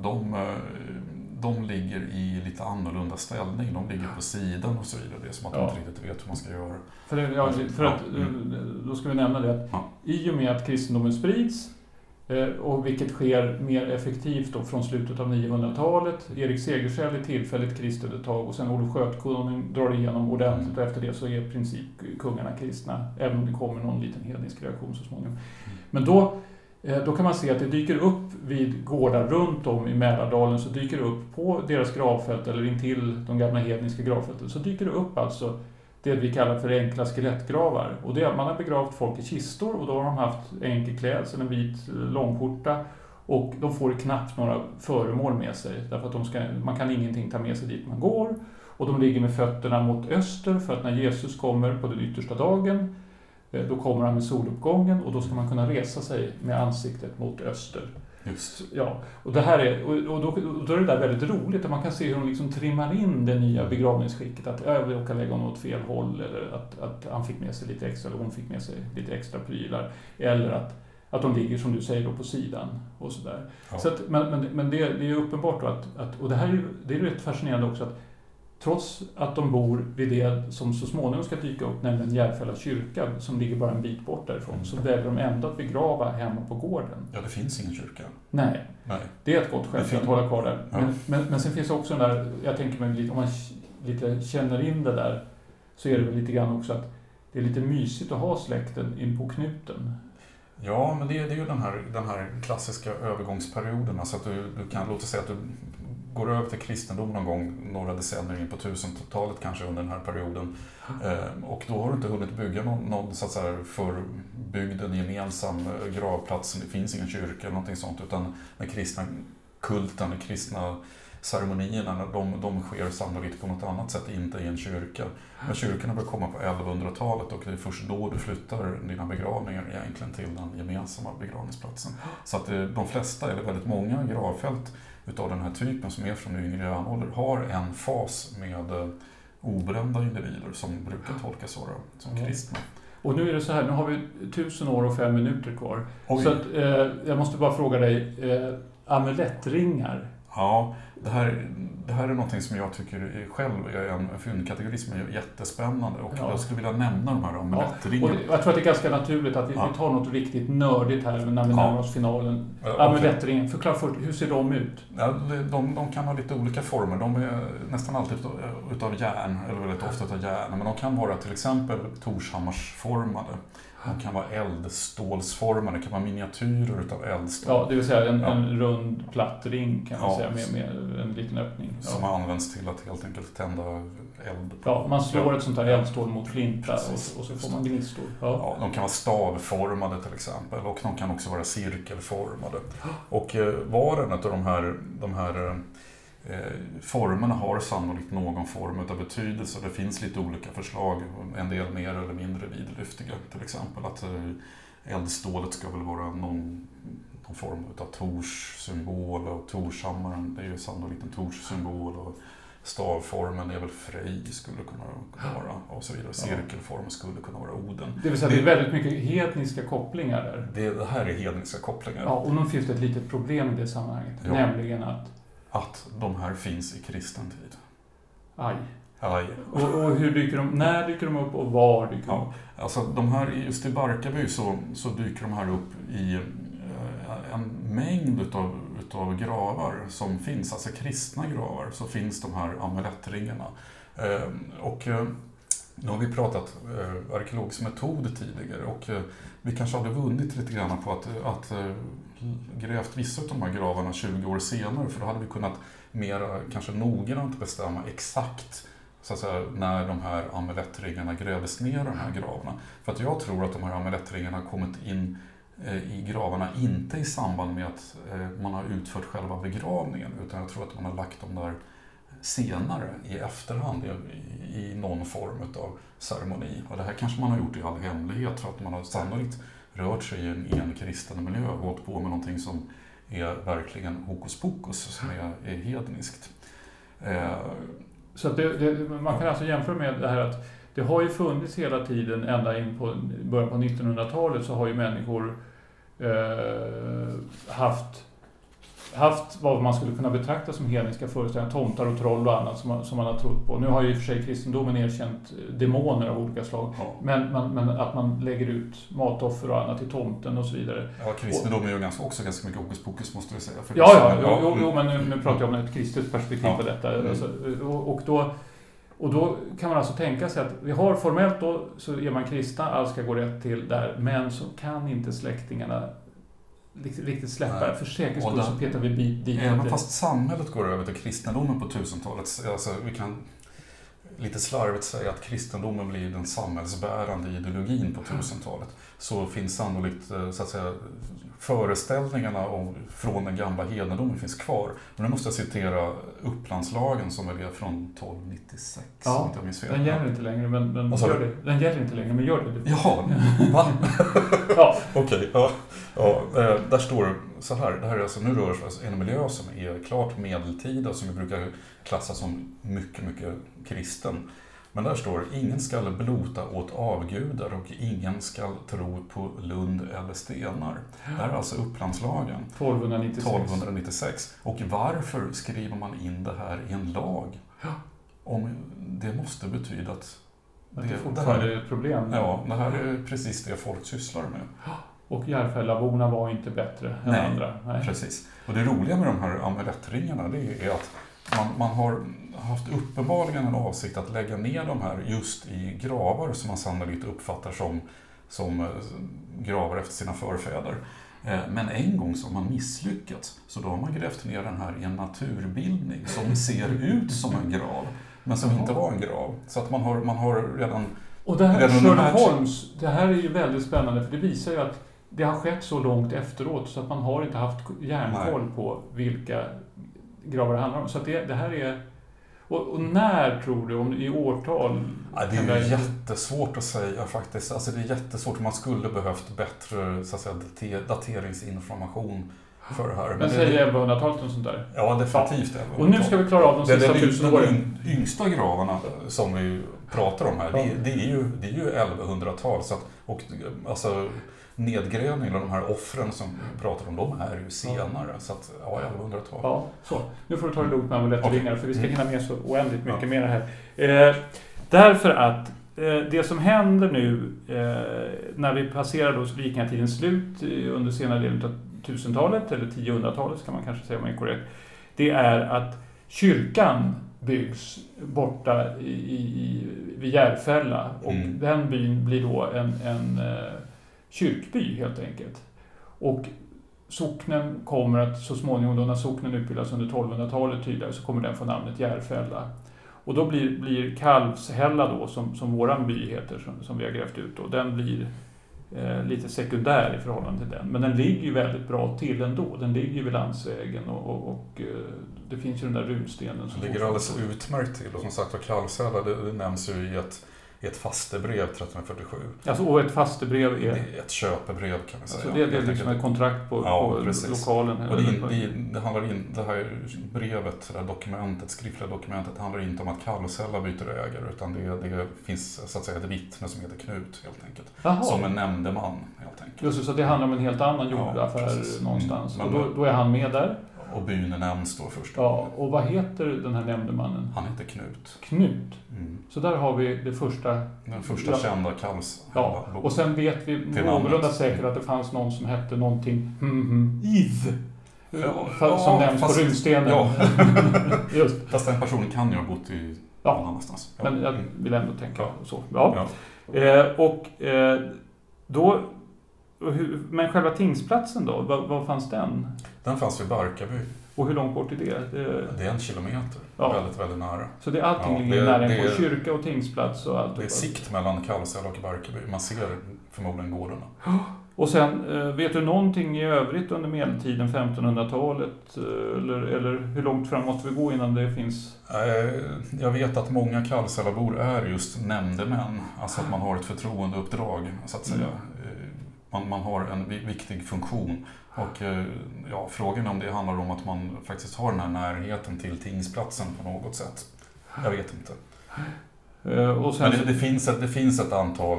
de, eh, de ligger i lite annorlunda ställning. De ligger på sidan och så vidare. Det är som att de Ja. inte riktigt vet hur man ska göra. För, det, ja, för att, eh, då ska vi nämna det att Ja. i och med att kristendomen sprids eh, och vilket sker mer effektivt då från slutet av 900-talet. Erik Segersäll är tillfälligt kristen ett tag och sen Olof Skötkonung drar igenom ordentligt Mm. och efter det så är i princip kungarna kristna. Även om det kommer någon liten hednisk reaktion så småningom. Mm. Men då, Eh, då kan man se att det dyker upp vid gårdar runt om i Mälardalen så dyker det upp på deras gravfält eller intill de gamla hedniska gravfälten så dyker det upp alltså det vi kallar för enkla skelettgravar. Och det är att man har begravt folk i kistor och då har de haft enkel klädsel, en vit eh, långskjorta och de får knappt några föremål med sig därför att de ska, man kan ingenting ta med sig dit man går. Och de ligger med fötterna mot öster för att när Jesus kommer på den yttersta dagen då kommer han med soluppgången och då ska man kunna resa sig med ansiktet mot öster. Just. Ja, och, det här är, och, och, då, och då är det där väldigt roligt, att man kan se hur de liksom trimmar in det nya begravningsskicket. Att ja, jag råkade lägga honom åt fel håll, eller att, att han fick med sig lite extra, eller hon fick med sig lite extra prylar. Eller att, att de ligger, som du säger, då, på sidan och sådär. Ja. Så att, men men, men det, det är uppenbart då att, att, och det här är det är rätt fascinerande också, att trots att de bor vid det som så småningom ska dyka upp, nämligen Järfälla kyrka, som ligger bara en bit bort därifrån, Mm. så väljer de ändå att begrava hemma på gården. Ja, det finns ingen kyrka. Nej, Nej. det är ett gott skäl att hålla kvar där. Ja. Men, men, men sen finns det också den där, jag tänker mig lite, om man lite känner in det där, så är det väl lite grann också att det är lite mysigt att ha släkten in på knuten. Ja, men det är, det är ju den här, den här klassiska övergångsperioden. Alltså att du, du kan, låt oss säga att du går över till kristendom någon gång några decennier in på 1000-talet kanske under den här perioden. Eh, och då har du inte hunnit bygga någon, någon så att säga, för bygden gemensam eh, gravplats. Det finns ingen kyrka eller någonting sånt. Utan den kristna kulten, de kristna ceremonierna, de, de sker sannolikt på något annat sätt, inte i en kyrka. Men kyrkorna börjar komma på 1100-talet och det är först då du flyttar dina begravningar egentligen till den gemensamma begravningsplatsen. Så att eh, de flesta, eller väldigt många gravfält utav den här typen som är från yngre järnålder har en fas med eh, obrända individer som brukar tolkas som kristna. Och nu är det så här, nu har vi tusen år och fem minuter kvar. Oj. Så att, eh, jag måste bara fråga dig, eh, amulettringar, Ja, det här, det här är någonting som jag tycker själv är en fyndkategori som är jättespännande och Ja. jag skulle vilja nämna de här amulettringarna. det, jag tror att det är ganska naturligt att vi, Ja. vi tar något riktigt nördigt här när vi Ja. närmar oss finalen. Ja, okej. Amulettringen, förklara först, hur ser de ut? Ja, de, de, kan ha lite olika former. De är nästan alltid utav järn, eller väldigt ofta utav järn. Men de kan vara till exempel Torshammarsformade. De kan vara eldstålsformade, det kan vara miniatyrer utav eldstål. Ja, det vill säga en, Ja. en rund platt ring kan man Ja. säga med, med en liten öppning. Som Ja. används till att helt enkelt tända eld. Ja, man slår ett sånt här eldstål mot flinta och, och så får man gnistor. Ja. De kan vara stavformade till exempel och de kan också vara cirkelformade. Och eh, var och en av de här, de här eh, formerna har sannolikt någon form av betydelse. Det finns lite olika förslag, en del mer eller mindre vidlyftiga. Till exempel att eh, eldstålet ska väl vara någon, någon form av Tors symbol och Torshammaren det är ju sannolikt en Tors symbol. Och stavformen är väl Frej skulle det kunna vara och så vidare. Cirkelformen skulle kunna vara Oden. Det vill säga det är väldigt mycket hedniska kopplingar där. Det, det här är hedniska kopplingar. Ja, och nu finns det ett litet problem i det sammanhanget. Ja. Nämligen att, Att de här finns i kristen tid. aj. Aj. Och, och hur dyker de, när dyker de upp och var dyker de Ja. upp? Alltså de här, just i Barkarby så, så dyker de här upp i eh, en mängd utav, utav gravar som finns, alltså kristna gravar, så finns de här amulettringarna. Eh, Och eh, nu har vi pratat eh, arkeologisk metod tidigare och vi kanske hade vunnit lite grann på att, att grävt vissa av de här gravarna 20 år senare för då hade vi kunnat mer eh, kanske noggrant bestämma exakt så att säga, när de här amulettringarna grävdes ner i de här gravarna. För att jag tror att de här amulettringarna har kommit in eh, i gravarna inte i samband med att eh, man har utfört själva begravningen utan jag tror att man har lagt dem där senare i efterhand i, i någon form av ceremoni. Och det här kanske man har gjort i all hemlighet för att man har sannolikt rört sig i en, i en kristen miljö och hållit på med någonting som är verkligen hokus pokus, som är, är hedniskt. Eh, Så att det, det, man kan alltså jämföra med det här att det har ju funnits hela tiden, ända in på början på 1900-talet, så har ju människor eh, haft, haft vad man skulle kunna betrakta som hedniska föreställningar, tomtar och troll och annat som man, som man har trott på. Nu har ju i och för sig kristendomen erkänt demoner av olika slag, ja. men, man, men att man lägger ut matoffer och annat till tomten och så vidare. Ja, kristendom är ju ganska, också ganska mycket hokus pokus måste vi säga. Ja, ja, jo, jo, jo men nu, nu pratar jag om ett kristet perspektiv Ja. på detta. Mm. Alltså, och, och, då, och då kan man alltså tänka sig att vi har formellt då så är man kristna, allt ska gå rätt till där, men så kan inte släktingarna riktigt, riktigt släppa Nej. För säkerhets skull så petar vi dit, Även lite. fast samhället går över till kristendomen på 1000-talet, alltså vi kan lite slarvigt säga att kristendomen blir den samhällsbärande ideologin på 1000-talet, så finns sannolikt eh, så att säga, föreställningarna om, från den gamla hedendomen finns kvar. Men nu måste jag citera Upplandslagen som väl är från 1296, Ja, inte jag minns fel. Den gäller inte längre, men, men sa gör det. Den gäller inte längre, men gör det. Jaha, va? Ja, Okej, ja. ja. eh, Där står det så här. Det här är alltså, nu rör sig alltså en miljö som är klart medeltida, som vi brukar klassa som mycket, mycket kristen. Men där står det, ingen skall blota åt avgudar och ingen skall tro på lund eller stenar. Det här är alltså Upplandslagen 1296. 1296. Och varför skriver man in det här i en lag? om det måste betyda att Att det det fortfarande här- är ett problem. Ja, det här är precis det folk sysslar med. Och Järfällaborna var inte bättre än Nej, andra. Nej. Precis. Och det roliga med de här amulettringarna det är att man, man har haft uppenbarligen en avsikt att lägga ner de här just i gravar som man sannolikt uppfattar som, som eh, gravar efter sina förfäder. Eh, Men en gång så har man misslyckats, så då har man grävt ner den här i en naturbildning som ser ut som en grav, men som inte var en grav. Så att man har, man har redan... Och det här Sherlock Holmes, det här är ju väldigt spännande för det visar ju att det har skett så långt efteråt så att man har inte haft järnkoll på vilka gravar det handlar om. Så att det, det här är... Och, och när tror du, om, i årtal? Ja, det är ju jättesvårt att säga faktiskt. Alltså det är jättesvårt. Man skulle behövt bättre så att säga, date- dateringsinformation för det här. Men det- säg 1100-talet och sånt där. Ja, definitivt. Ja. Och nu ska vi klara av de sista det, tusen de åren. yng- yngsta gravarna som vi pratar om här, det, Ja. det, är ju, det är ju 1100-tal. Så att, och alltså, nedgrävningen och de här offren som vi pratar om, de är ju senare. Så att, ja, 1100-tal. Ja, så. Nu får du ta det lugnt med amulettringar för vi ska Mm. hinna med så oändligt mycket Ja. mer här. Eh, därför att eh, det som händer nu eh, när vi passerar då vikingatidens slut eh, under senare delen av 1000-talet, eller 1000-talet ska man kanske säga om jag är korrekt, det är att kyrkan byggs borta i, i, vid Järfälla och Mm. den byn blir då en, en kyrkby helt enkelt. Och socknen kommer att så småningom, då när socknen utbildas under 1200-talet tydligare, så kommer den få namnet Järfälla. Och då blir, blir Kalvshälla då, som, som våran by heter, som, som vi har grävt ut då, den blir eh, lite sekundär i förhållande till den. Men den ligger ju väldigt bra till ändå. Den ligger ju vid landsvägen och, och, och eh, det finns ju den där runstenen. som Det ligger alldeles utmärkt till. Och som sagt var Kalvshälla, det, det nämns ju i ett, i ett fastebrev 1347. Alltså, och ett fastebrev är, Det är ett köpebrev kan vi säga. alltså det, det är liksom ett kontrakt på, Ja, på lokalen. Och det, in, det, det handlar in, det här brevet, det här dokumentet, skriftliga dokumentet, handlar inte om att Kalvshälla byter ägare utan det, det finns så att säga ett vittne som heter Knut helt enkelt. Jaha. Som en nämndeman helt enkelt. Just så det handlar om en helt annan Ja, jordaffär precis. någonstans. Mm, och då, då är han med där. Och byn nämns då först. Ja, och vad heter den här nämndemannen? Han heter Knut. Knut. Mm. Så där har vi det första. Den första Ja. kända Kalvshälla. Ja, och sen vet vi någorlunda säkert att det fanns någon som hette någonting hmm, hmm, Ith. Ja, som ja, nämns fast- på runstenen. Ja. Just. Fast den personen kan ju ha bott i Ja. någon annanstans. Ja. Men jag Mm. vill ändå tänka så. Ja. Ja. Eh, och eh, då... hur- Men själva tingsplatsen då, var, var fanns den? Den fanns vid Barkarby. Och hur långt bort är det? det Det är en kilometer. Ja. Väldigt, väldigt nära. så det, allting Ja, ligger det- nära det på kyrka och tingsplats och allt. Det är sikt mellan Kalvshälla och Barkarby. Man ser förmodligen gårdarna. Och sen, eh, vet du någonting i övrigt under medeltiden, 1500-talet? eh, Eller, eller hur långt fram måste vi gå innan det finns... Eh, Jag vet att många Kalvshällabor är just nämndemän. Alltså att man har ett förtroendeuppdrag, så att säga. Mm. Man, man har en vi- viktig funktion. Och eh, ja, frågan är om det handlar om att man faktiskt har den här närheten till tingsplatsen på något sätt. Jag vet inte. eh, Men det, det, finns ett, det finns ett antal,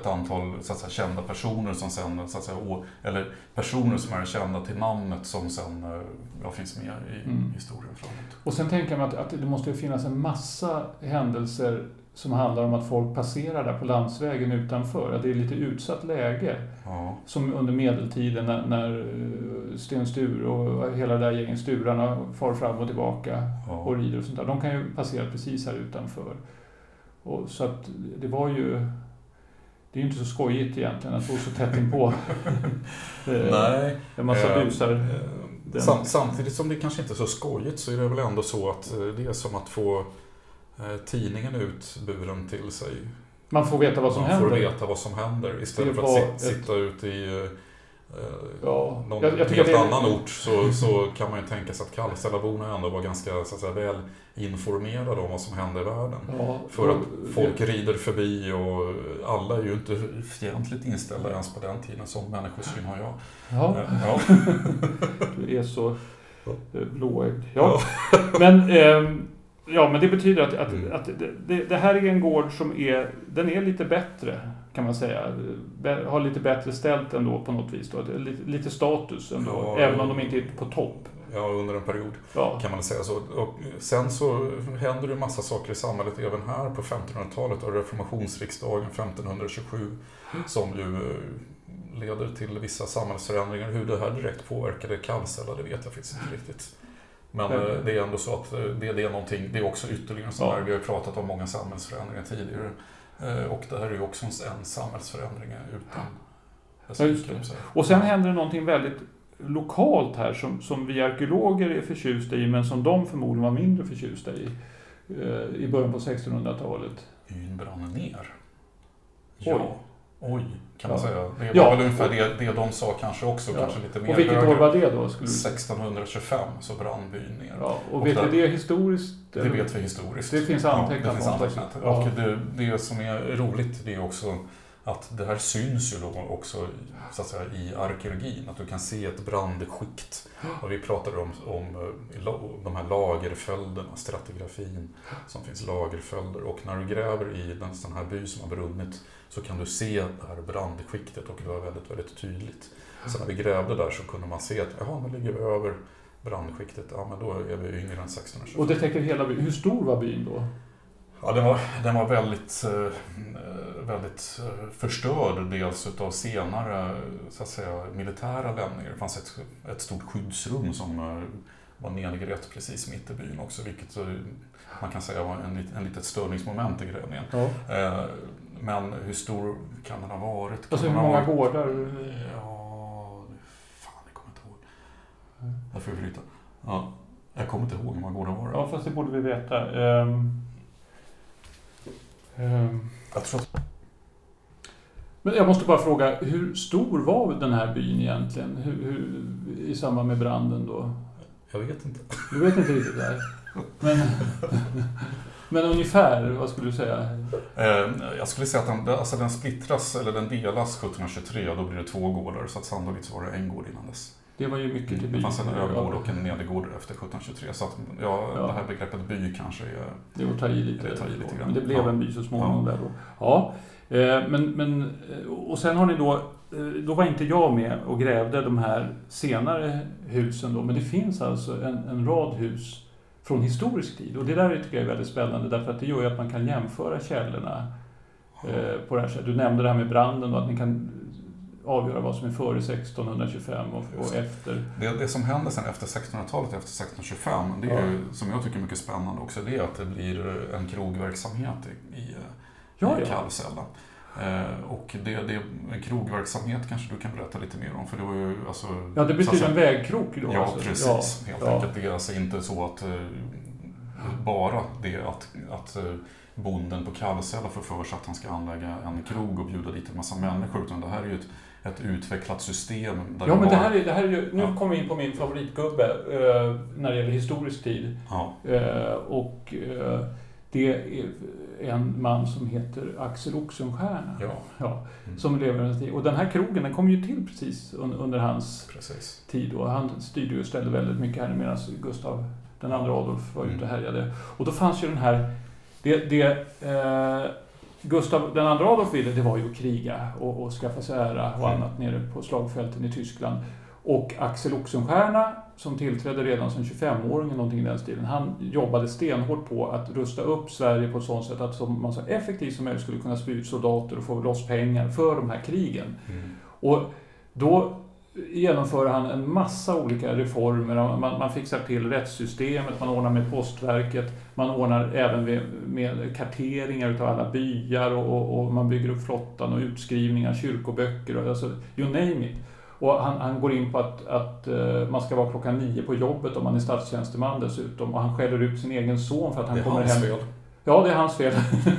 ett antal så att säga, kända personer som sen, så att säga, å- eller personer som är kända till namnet som sen eh, ja, finns med i Mm. historien framåt. och sen tänker mig att, att det måste ju finnas en massa händelser som handlar om att folk passerar där på landsvägen utanför. Att det är lite utsatt läge. Ja. Som under medeltiden när, när eh, Sten Sture och hela det där gänget Sturarna far fram och tillbaka och Ja. rider och sånt där. De kan ju passera precis här utanför. Och så att det var ju... Det är ju inte så skojigt egentligen att bo så tätt inpå. Nej. En massa Eh, busar. eh, Den- Sam, samtidigt som det kanske inte är så skojigt så är det väl ändå så att det är som att få tidningen utburen till sig. Man får veta vad som Man händer. får veta vad som händer istället Det för att ett- sitta ute i eh, Ja, någon jag, jag helt det är- annan ort så, så kan man ju tänka sig att Kallhällaborna ändå var ganska så att säga, väl informerade om vad som hände i världen. Ja, För att folk rider förbi och alla är ju inte fientligt inställda ens på den tiden. Sån människosyn har jag. Ja, Ja. du är så eh, blåögd. Ja. Men, ehm, ja, men det betyder att, att, Mm. att det, det, här är en gård som är, den är lite bättre kan man säga. Har lite bättre ställt ändå på något vis. Då. Lite, lite status ändå, Ja. även om de inte är på topp. ja, under en period Ja. kan man säga så. Och sen så händer det en massa saker i samhället även här på 1500-talet och reformationsriksdagen 1527 som ju eh, leder till vissa samhällsförändringar. Hur det här direkt påverkade Kallsälla, det vet jag faktiskt inte riktigt. Men eh, det är ändå så att eh, det, det är någonting, det är också ytterligare sån Ja. vi har ju pratat om många samhällsförändringar tidigare. Eh, Och det här är ju också en, samhällsförändring utan Ja, just säga. Och sen händer det någonting väldigt lokalt här som, som vi arkeologer är förtjusta i men som de förmodligen var mindre förtjusta i i början på 1600-talet. Byn brann ner. Oj. Ja. Oj, kan man Ja. säga. Det var Ja. väl ungefär det, det de sa kanske också, Ja. kanske lite mer Och vilket år var det då? Skulle du... 1625 så brann byn ner. Ja, och Och vet vi det historiskt? Det eller? vet vi historiskt. Det finns Ja, antecknat det finns antecknat. Ja. Och det, det som är roligt det är också att det här syns ju då också så att säga, i arkeologin. Att du kan se ett brandskikt. Och vi pratade om, om eh, de här lagerföljderna, stratigrafin som finns lagerföljder. Och när du gräver i den sån här by som har brunnit så kan du se det här brandskiktet och det var väldigt, väldigt tydligt. Så när vi grävde där så kunde man se att jaha, nu ligger vi över brandskiktet. Ja, men då är vi yngre än 1625. Och det täcker hela byn. Hur stor var byn då? Ja, den var, den var väldigt, eh, väldigt eh, förstörd dels utav senare så att säga, militära lämningar. Det fanns ett, ett stort skyddsrum som eh, var nedgrävt precis mitt i byn också, vilket man kan säga var en, en litet störningsmoment i grävningen. Ja. Men hur stor kan den ha varit? Kan Alltså hur många varit- gårdar? Ja, fan jag kommer inte ihåg. Jag får bryta. Ja, jag kommer inte ihåg hur många gårdar var det. Ja, fast det borde vi veta. Ehm, ehm, Jag tror att Men jag måste bara fråga, hur stor var den här byn egentligen? Hur, hur, I samband med branden då? jag vet inte. Du vet inte riktigt här. Men, men ungefär, vad skulle du säga? Eh, Jag skulle säga att den, alltså den splittras, eller den delas 1723, då blir det två gårdar. Så att sannolikt så var det en gård innan dess. Det var ju mycket till Det byn. fanns en övergård och en nedergård efter 1723. Så att, ja, Ja. det här begreppet by kanske är... Det var att ta i lite. Det tar i lite grann. Men det blev Ja. en by så småningom där då. Ja, eh, men, men eh, och sen har ni då, eh, då var inte jag med och grävde de här senare husen då, men det finns alltså en, en rad hus från historisk tid. Och det där tycker jag är väldigt spännande därför att det gör ju att man kan jämföra källorna eh, på det här sättet. Du nämnde det här med branden och att ni kan avgöra vad som är före 1625 och, och efter. Det, det som händer sen efter 1600-talet, efter 1625, det är ju, som jag tycker är mycket spännande också, det är att det blir en krogverksamhet i, i, Ja, i ja. Eh, och det, det är en krogverksamhet kanske du kan berätta lite mer om, för det var ju alltså... Ja, det betyder en vägkrok då? Ja, alltså. precis. Ja, Helt ja. enkelt. Det är alltså inte så att eh, bara det att, att eh, bonden på Kallsälla får för sig att han ska anlägga en krog och bjuda dit en massa människor, utan det här är ju ett, ett utvecklat system. Där Ja, men det här är, det här är ju, nu Ja. kommer vi in på min favoritgubbe eh, när det gäller historisk tid. Ja, Eh, och eh, det är en man som heter Axel Oxenstierna. ja, Ja, Mm. som lever under tid. Och den här krogen den kom ju till precis un, under hans precis. tid. Och han styrde ju och ställde väldigt mycket här medan Gustav den andra Adolf var ute och Mm. härjade. Och då fanns ju den här... Det, det eh, Gustav den andra Adolf ville, det var ju att kriga och, och skaffa sig ära och Mm. annat nere på slagfälten i Tyskland. Och Axel Oxenstierna, som tillträdde redan som 25-åring, eller någonting i den stilen, han jobbade stenhårt på att rusta upp Sverige på ett sådant sätt att så- man så effektivt som möjligt skulle kunna spy ut soldater och få loss pengar för de här krigen. Mm. Och då genomför han en massa olika reformer. Man, man fixar till rättssystemet, man ordnar med postverket, man ordnar även med, med karteringar utav alla byar och, och, och man bygger upp flottan och utskrivningar, kyrkoböcker och alltså, you name it. Och han, han går in på att, att eh, man ska vara klockan nio på jobbet om man är statstjänsteman dessutom. Och han skäller ut sin egen son för att han Det är kommer hans hem... fel. Ja, det är hans fel.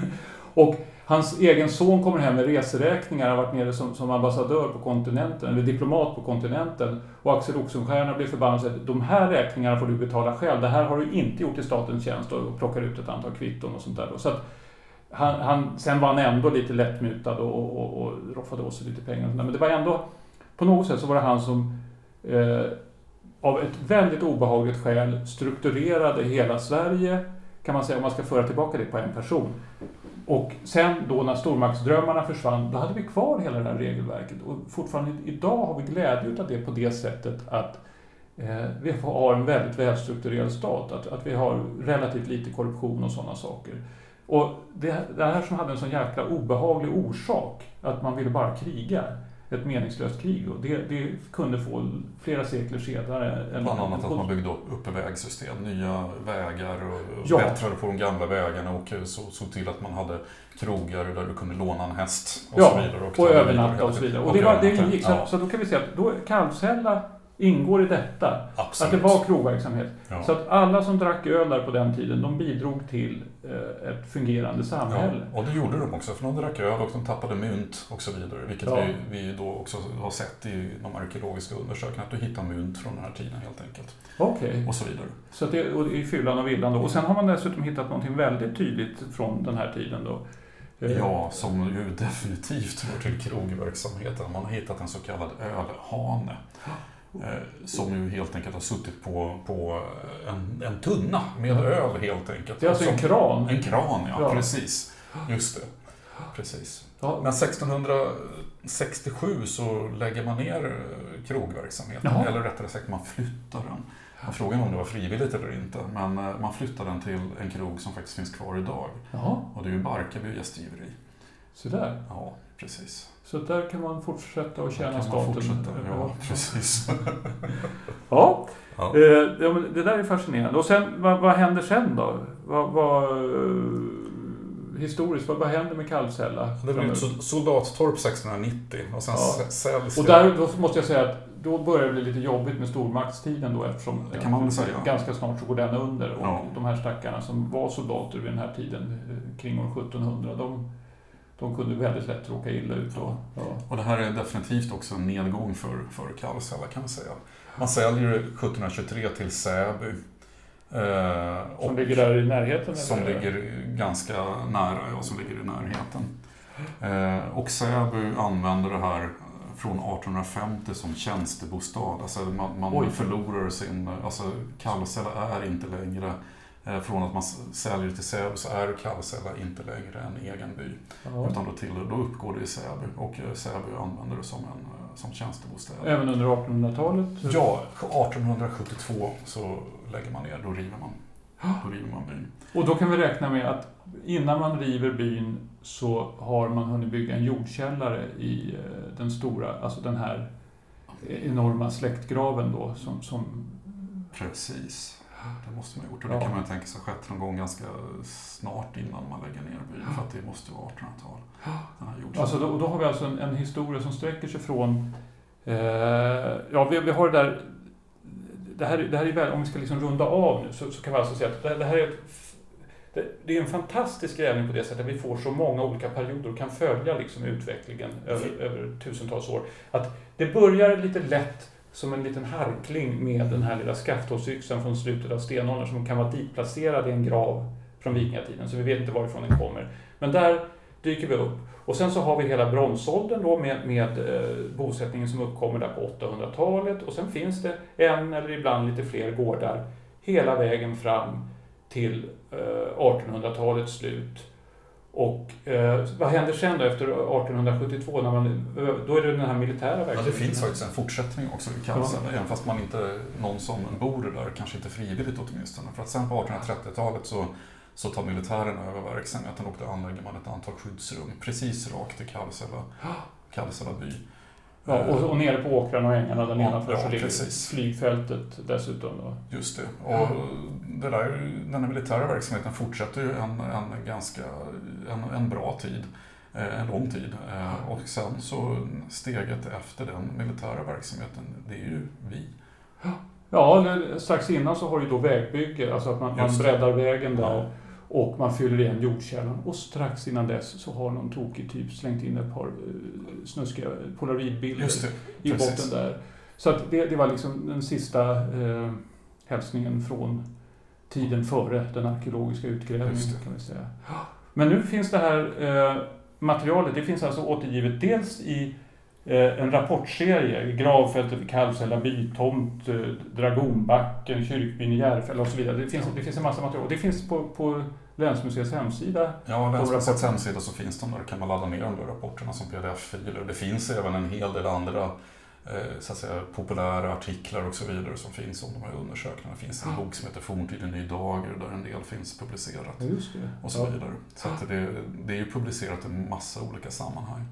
och hans egen son kommer hem med reseräkningar, har varit nere som, som ambassadör på kontinenten, eller diplomat på kontinenten. Och Axel Oxenstierna blir förbannad och säger de här räkningarna får du betala själv, det här har du inte gjort i statens tjänst och plockar ut ett antal kvitton och sånt där. Så att han, han, sen var han ändå lite lättmutad och, och, och, roffade åt sig lite pengar. Men det var ändå, på något sätt så var det han som eh, av ett väldigt obehagligt skäl strukturerade hela Sverige, kan man säga, om man ska föra tillbaka det på en person. Och sen då när stormaktsdrömmarna försvann, då hade vi kvar hela det här regelverket. Och fortfarande idag har vi glädje av det på det sättet att eh, vi har en väldigt välstrukturerad stat, att, att vi har relativt lite korruption och sådana saker. Och det, det här som hade en sån jäkla obehaglig orsak, att man ville bara kriga, ett meningslöst krig. Och det, det kunde få flera sekler senare... Bland annat att man byggde upp vägsystem, nya vägar och ja. bättrade på de gamla vägarna och såg så till att man hade krogar där du kunde låna en häst och ja, så vidare. Och, och övernatta och så vidare. Och, det, var, det ingick, så, ja. så då kan vi säga att då, Kalvshälla ingår i detta. Absolut. Att det var krogverksamhet. Ja. Så att alla som drack öl där på den tiden, de bidrog till eh, ett fungerande samhälle. Ja, och det gjorde de också, för de drack öl och de tappade mynt och så vidare. Vilket ja. vi, vi då också har sett i de arkeologiska undersökningarna, att du hittar mynt från den här tiden helt enkelt. Okej. Okay. Och så vidare. Så det, och i fyllan och villan då. Och sen har man dessutom hittat någonting väldigt tydligt från den här tiden då. Eh, ja, som ju definitivt hör till krogverksamheten. Man har hittat en så kallad ölhane. Eh, som ju helt enkelt har suttit på, på en, en tunna med öl helt enkelt. Det är alltså som, en kran? En kran, ja, ja. precis. Just det. Precis. Ja. Men 1667 så lägger man ner eh, krogverksamheten, Jaha. eller rättare sagt man flyttar den. Och frågan om det var frivilligt eller inte, men eh, man flyttar den till en krog som faktiskt finns kvar idag. Jaha. Och det är ju Barkarby gästgiveri. Så där. Ja, precis. Så där kan man fortsätta och tjäna staten. Ja, precis. ja, ja. Eh, ja men det där är fascinerande. Och sen, vad, vad händer sen då? Vad, vad, eh, historiskt, vad, vad händer med Kalvshälla? Det blev soldattorp 1690 och sen ja. säljs Och där då måste jag säga att då börjar det bli lite jobbigt med stormaktstiden då eftersom det kan man väl säga. ganska snart så går den under. Och ja. de här stackarna som var soldater vid den här tiden, eh, kring år 1700, de de kunde väldigt lätt råka illa ut. Och, ja. och det här är definitivt också en nedgång för, för Kallshälla kan man säga. Man säljer 1723 till Säby. Eh, som ligger där i närheten? Som eller? ligger ganska nära, ja, som ligger i närheten. Eh, och Säby använder det här från 1850 som tjänstebostad. Alltså man, man förlorar sin... Alltså Kallshälla är inte längre från att man säljer till Säby så är Kallsälla inte längre en egen by. Ja. Utan då, till, då uppgår det i Säby och eh, Säby använder det som, en, eh, som tjänstebostad. Även under 1800-talet? Ja, 1872 så lägger man ner, då river man, då river man byn. Och då kan vi räkna med att innan man river byn så har man hunnit bygga en jordkällare i den stora, alltså den här enorma släktgraven då som, som Precis. Det måste man ha gjort och det ja. kan man tänka sig skett någon gång ganska snart innan man lägger ner byn för att det måste vara 1800-tal. Alltså då, då, har vi alltså en, en, historia som sträcker sig från eh, Ja, vi, vi, har det där det här, det här är väl, om vi ska liksom runda av nu så, så kan vi alltså säga att det, det här är ett, det, det, är en fantastisk grävning på det sättet att vi får så många olika perioder och kan följa liksom utvecklingen över, över tusentals år. Att det börjar lite lätt som en liten harkling med den här lilla skafthålsyxan från slutet av stenåldern som kan vara ditplacerad i en grav från vikingatiden, så vi vet inte varifrån den kommer. Men där dyker vi upp. Och sen så har vi hela bronsåldern då med, med eh, bosättningen som uppkommer där på 800-talet och sen finns det en eller ibland lite fler gårdar hela vägen fram till eh, 1800-talets slut och eh, vad händer sen då efter 1872? När man, då är det den här militära verksamheten? Ja, det finns faktiskt en fortsättning också i Kalsen, ja. även fast man inte, någon som bor där, kanske inte frivilligt åtminstone. För att sen på 1830-talet så, så tar militären över verksamheten och då anlägger man ett antal skyddsrum precis rakt i Kalsela, Kalsela by. Ja, och, och nere på åkrarna och ängarna där nedanför ja, så ligger flygfältet dessutom. Då. Just det. Och det där, den här militära verksamheten fortsätter ju en, en ganska en, en bra tid, eh, en lång tid. Eh, och sen så steget efter den militära verksamheten, det är ju vi. Ja, strax innan så har du då vägbygge, alltså att man, man breddar vägen där. Ja. Och man fyller igen jordkällan. Och strax innan dess så har någon tokig typ slängt in ett par eh, snuskiga polaroidbilder i botten där. Så att det, det var liksom den sista eh, hälsningen från tiden före den arkeologiska utgrävningen kan vi säga. Men nu finns det här eh, materialet, det finns alltså återgivet dels i en rapportserie, gravfältet vid Kalvshälla bytomt, eh, Dragonbacken, kyrkbyn i Järfälla och så vidare. Det finns, det finns en massa material. Det finns på, på Länsmuseets hemsida. Ja, Länsmuseets hemsida så finns de där. kan man ladda ner de där rapporterna som pdf-filer. Det finns även en hel del andra eh, så att säga, populära artiklar och så vidare som finns om de här undersökningarna. Det finns en bok som heter Forntiden i dagar där en del finns publicerat. Det. Och så vidare. Så det, det är ju publicerat i en massa olika sammanhang.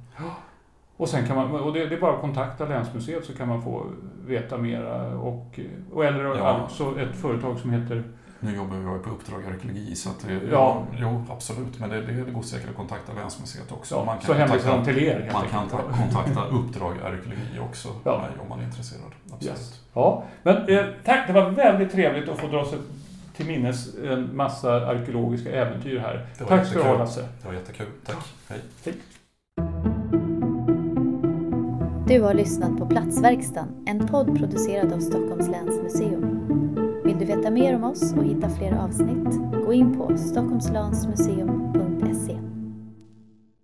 Och, sen kan man, och det, det är bara att kontakta Länsmuseet så kan man få veta mera. Och, och eller Ja. alltså ett företag som heter Nu jobbar jag på Uppdrag arkeologi så att det, Ja. ja. jo, absolut. Men det, det går säkert att kontakta Länsmuseet också. Ja, man kan så kontakta, till er man kan ta, kontakta Uppdrag arkeologi också Ja. mig om man är intresserad. Absolut. Yes. Ja, men eh, tack, det var väldigt trevligt att få dra sig till minnes en massa arkeologiska äventyr här. Tack ska du ha. Lasse. Det var jättekul. Tack. Hej. Du har lyssnat på Platsverkstan, en podd producerad av Stockholms läns museum. Vill du veta mer om oss och hitta fler avsnitt? Gå in på stockholmslansmuseum.se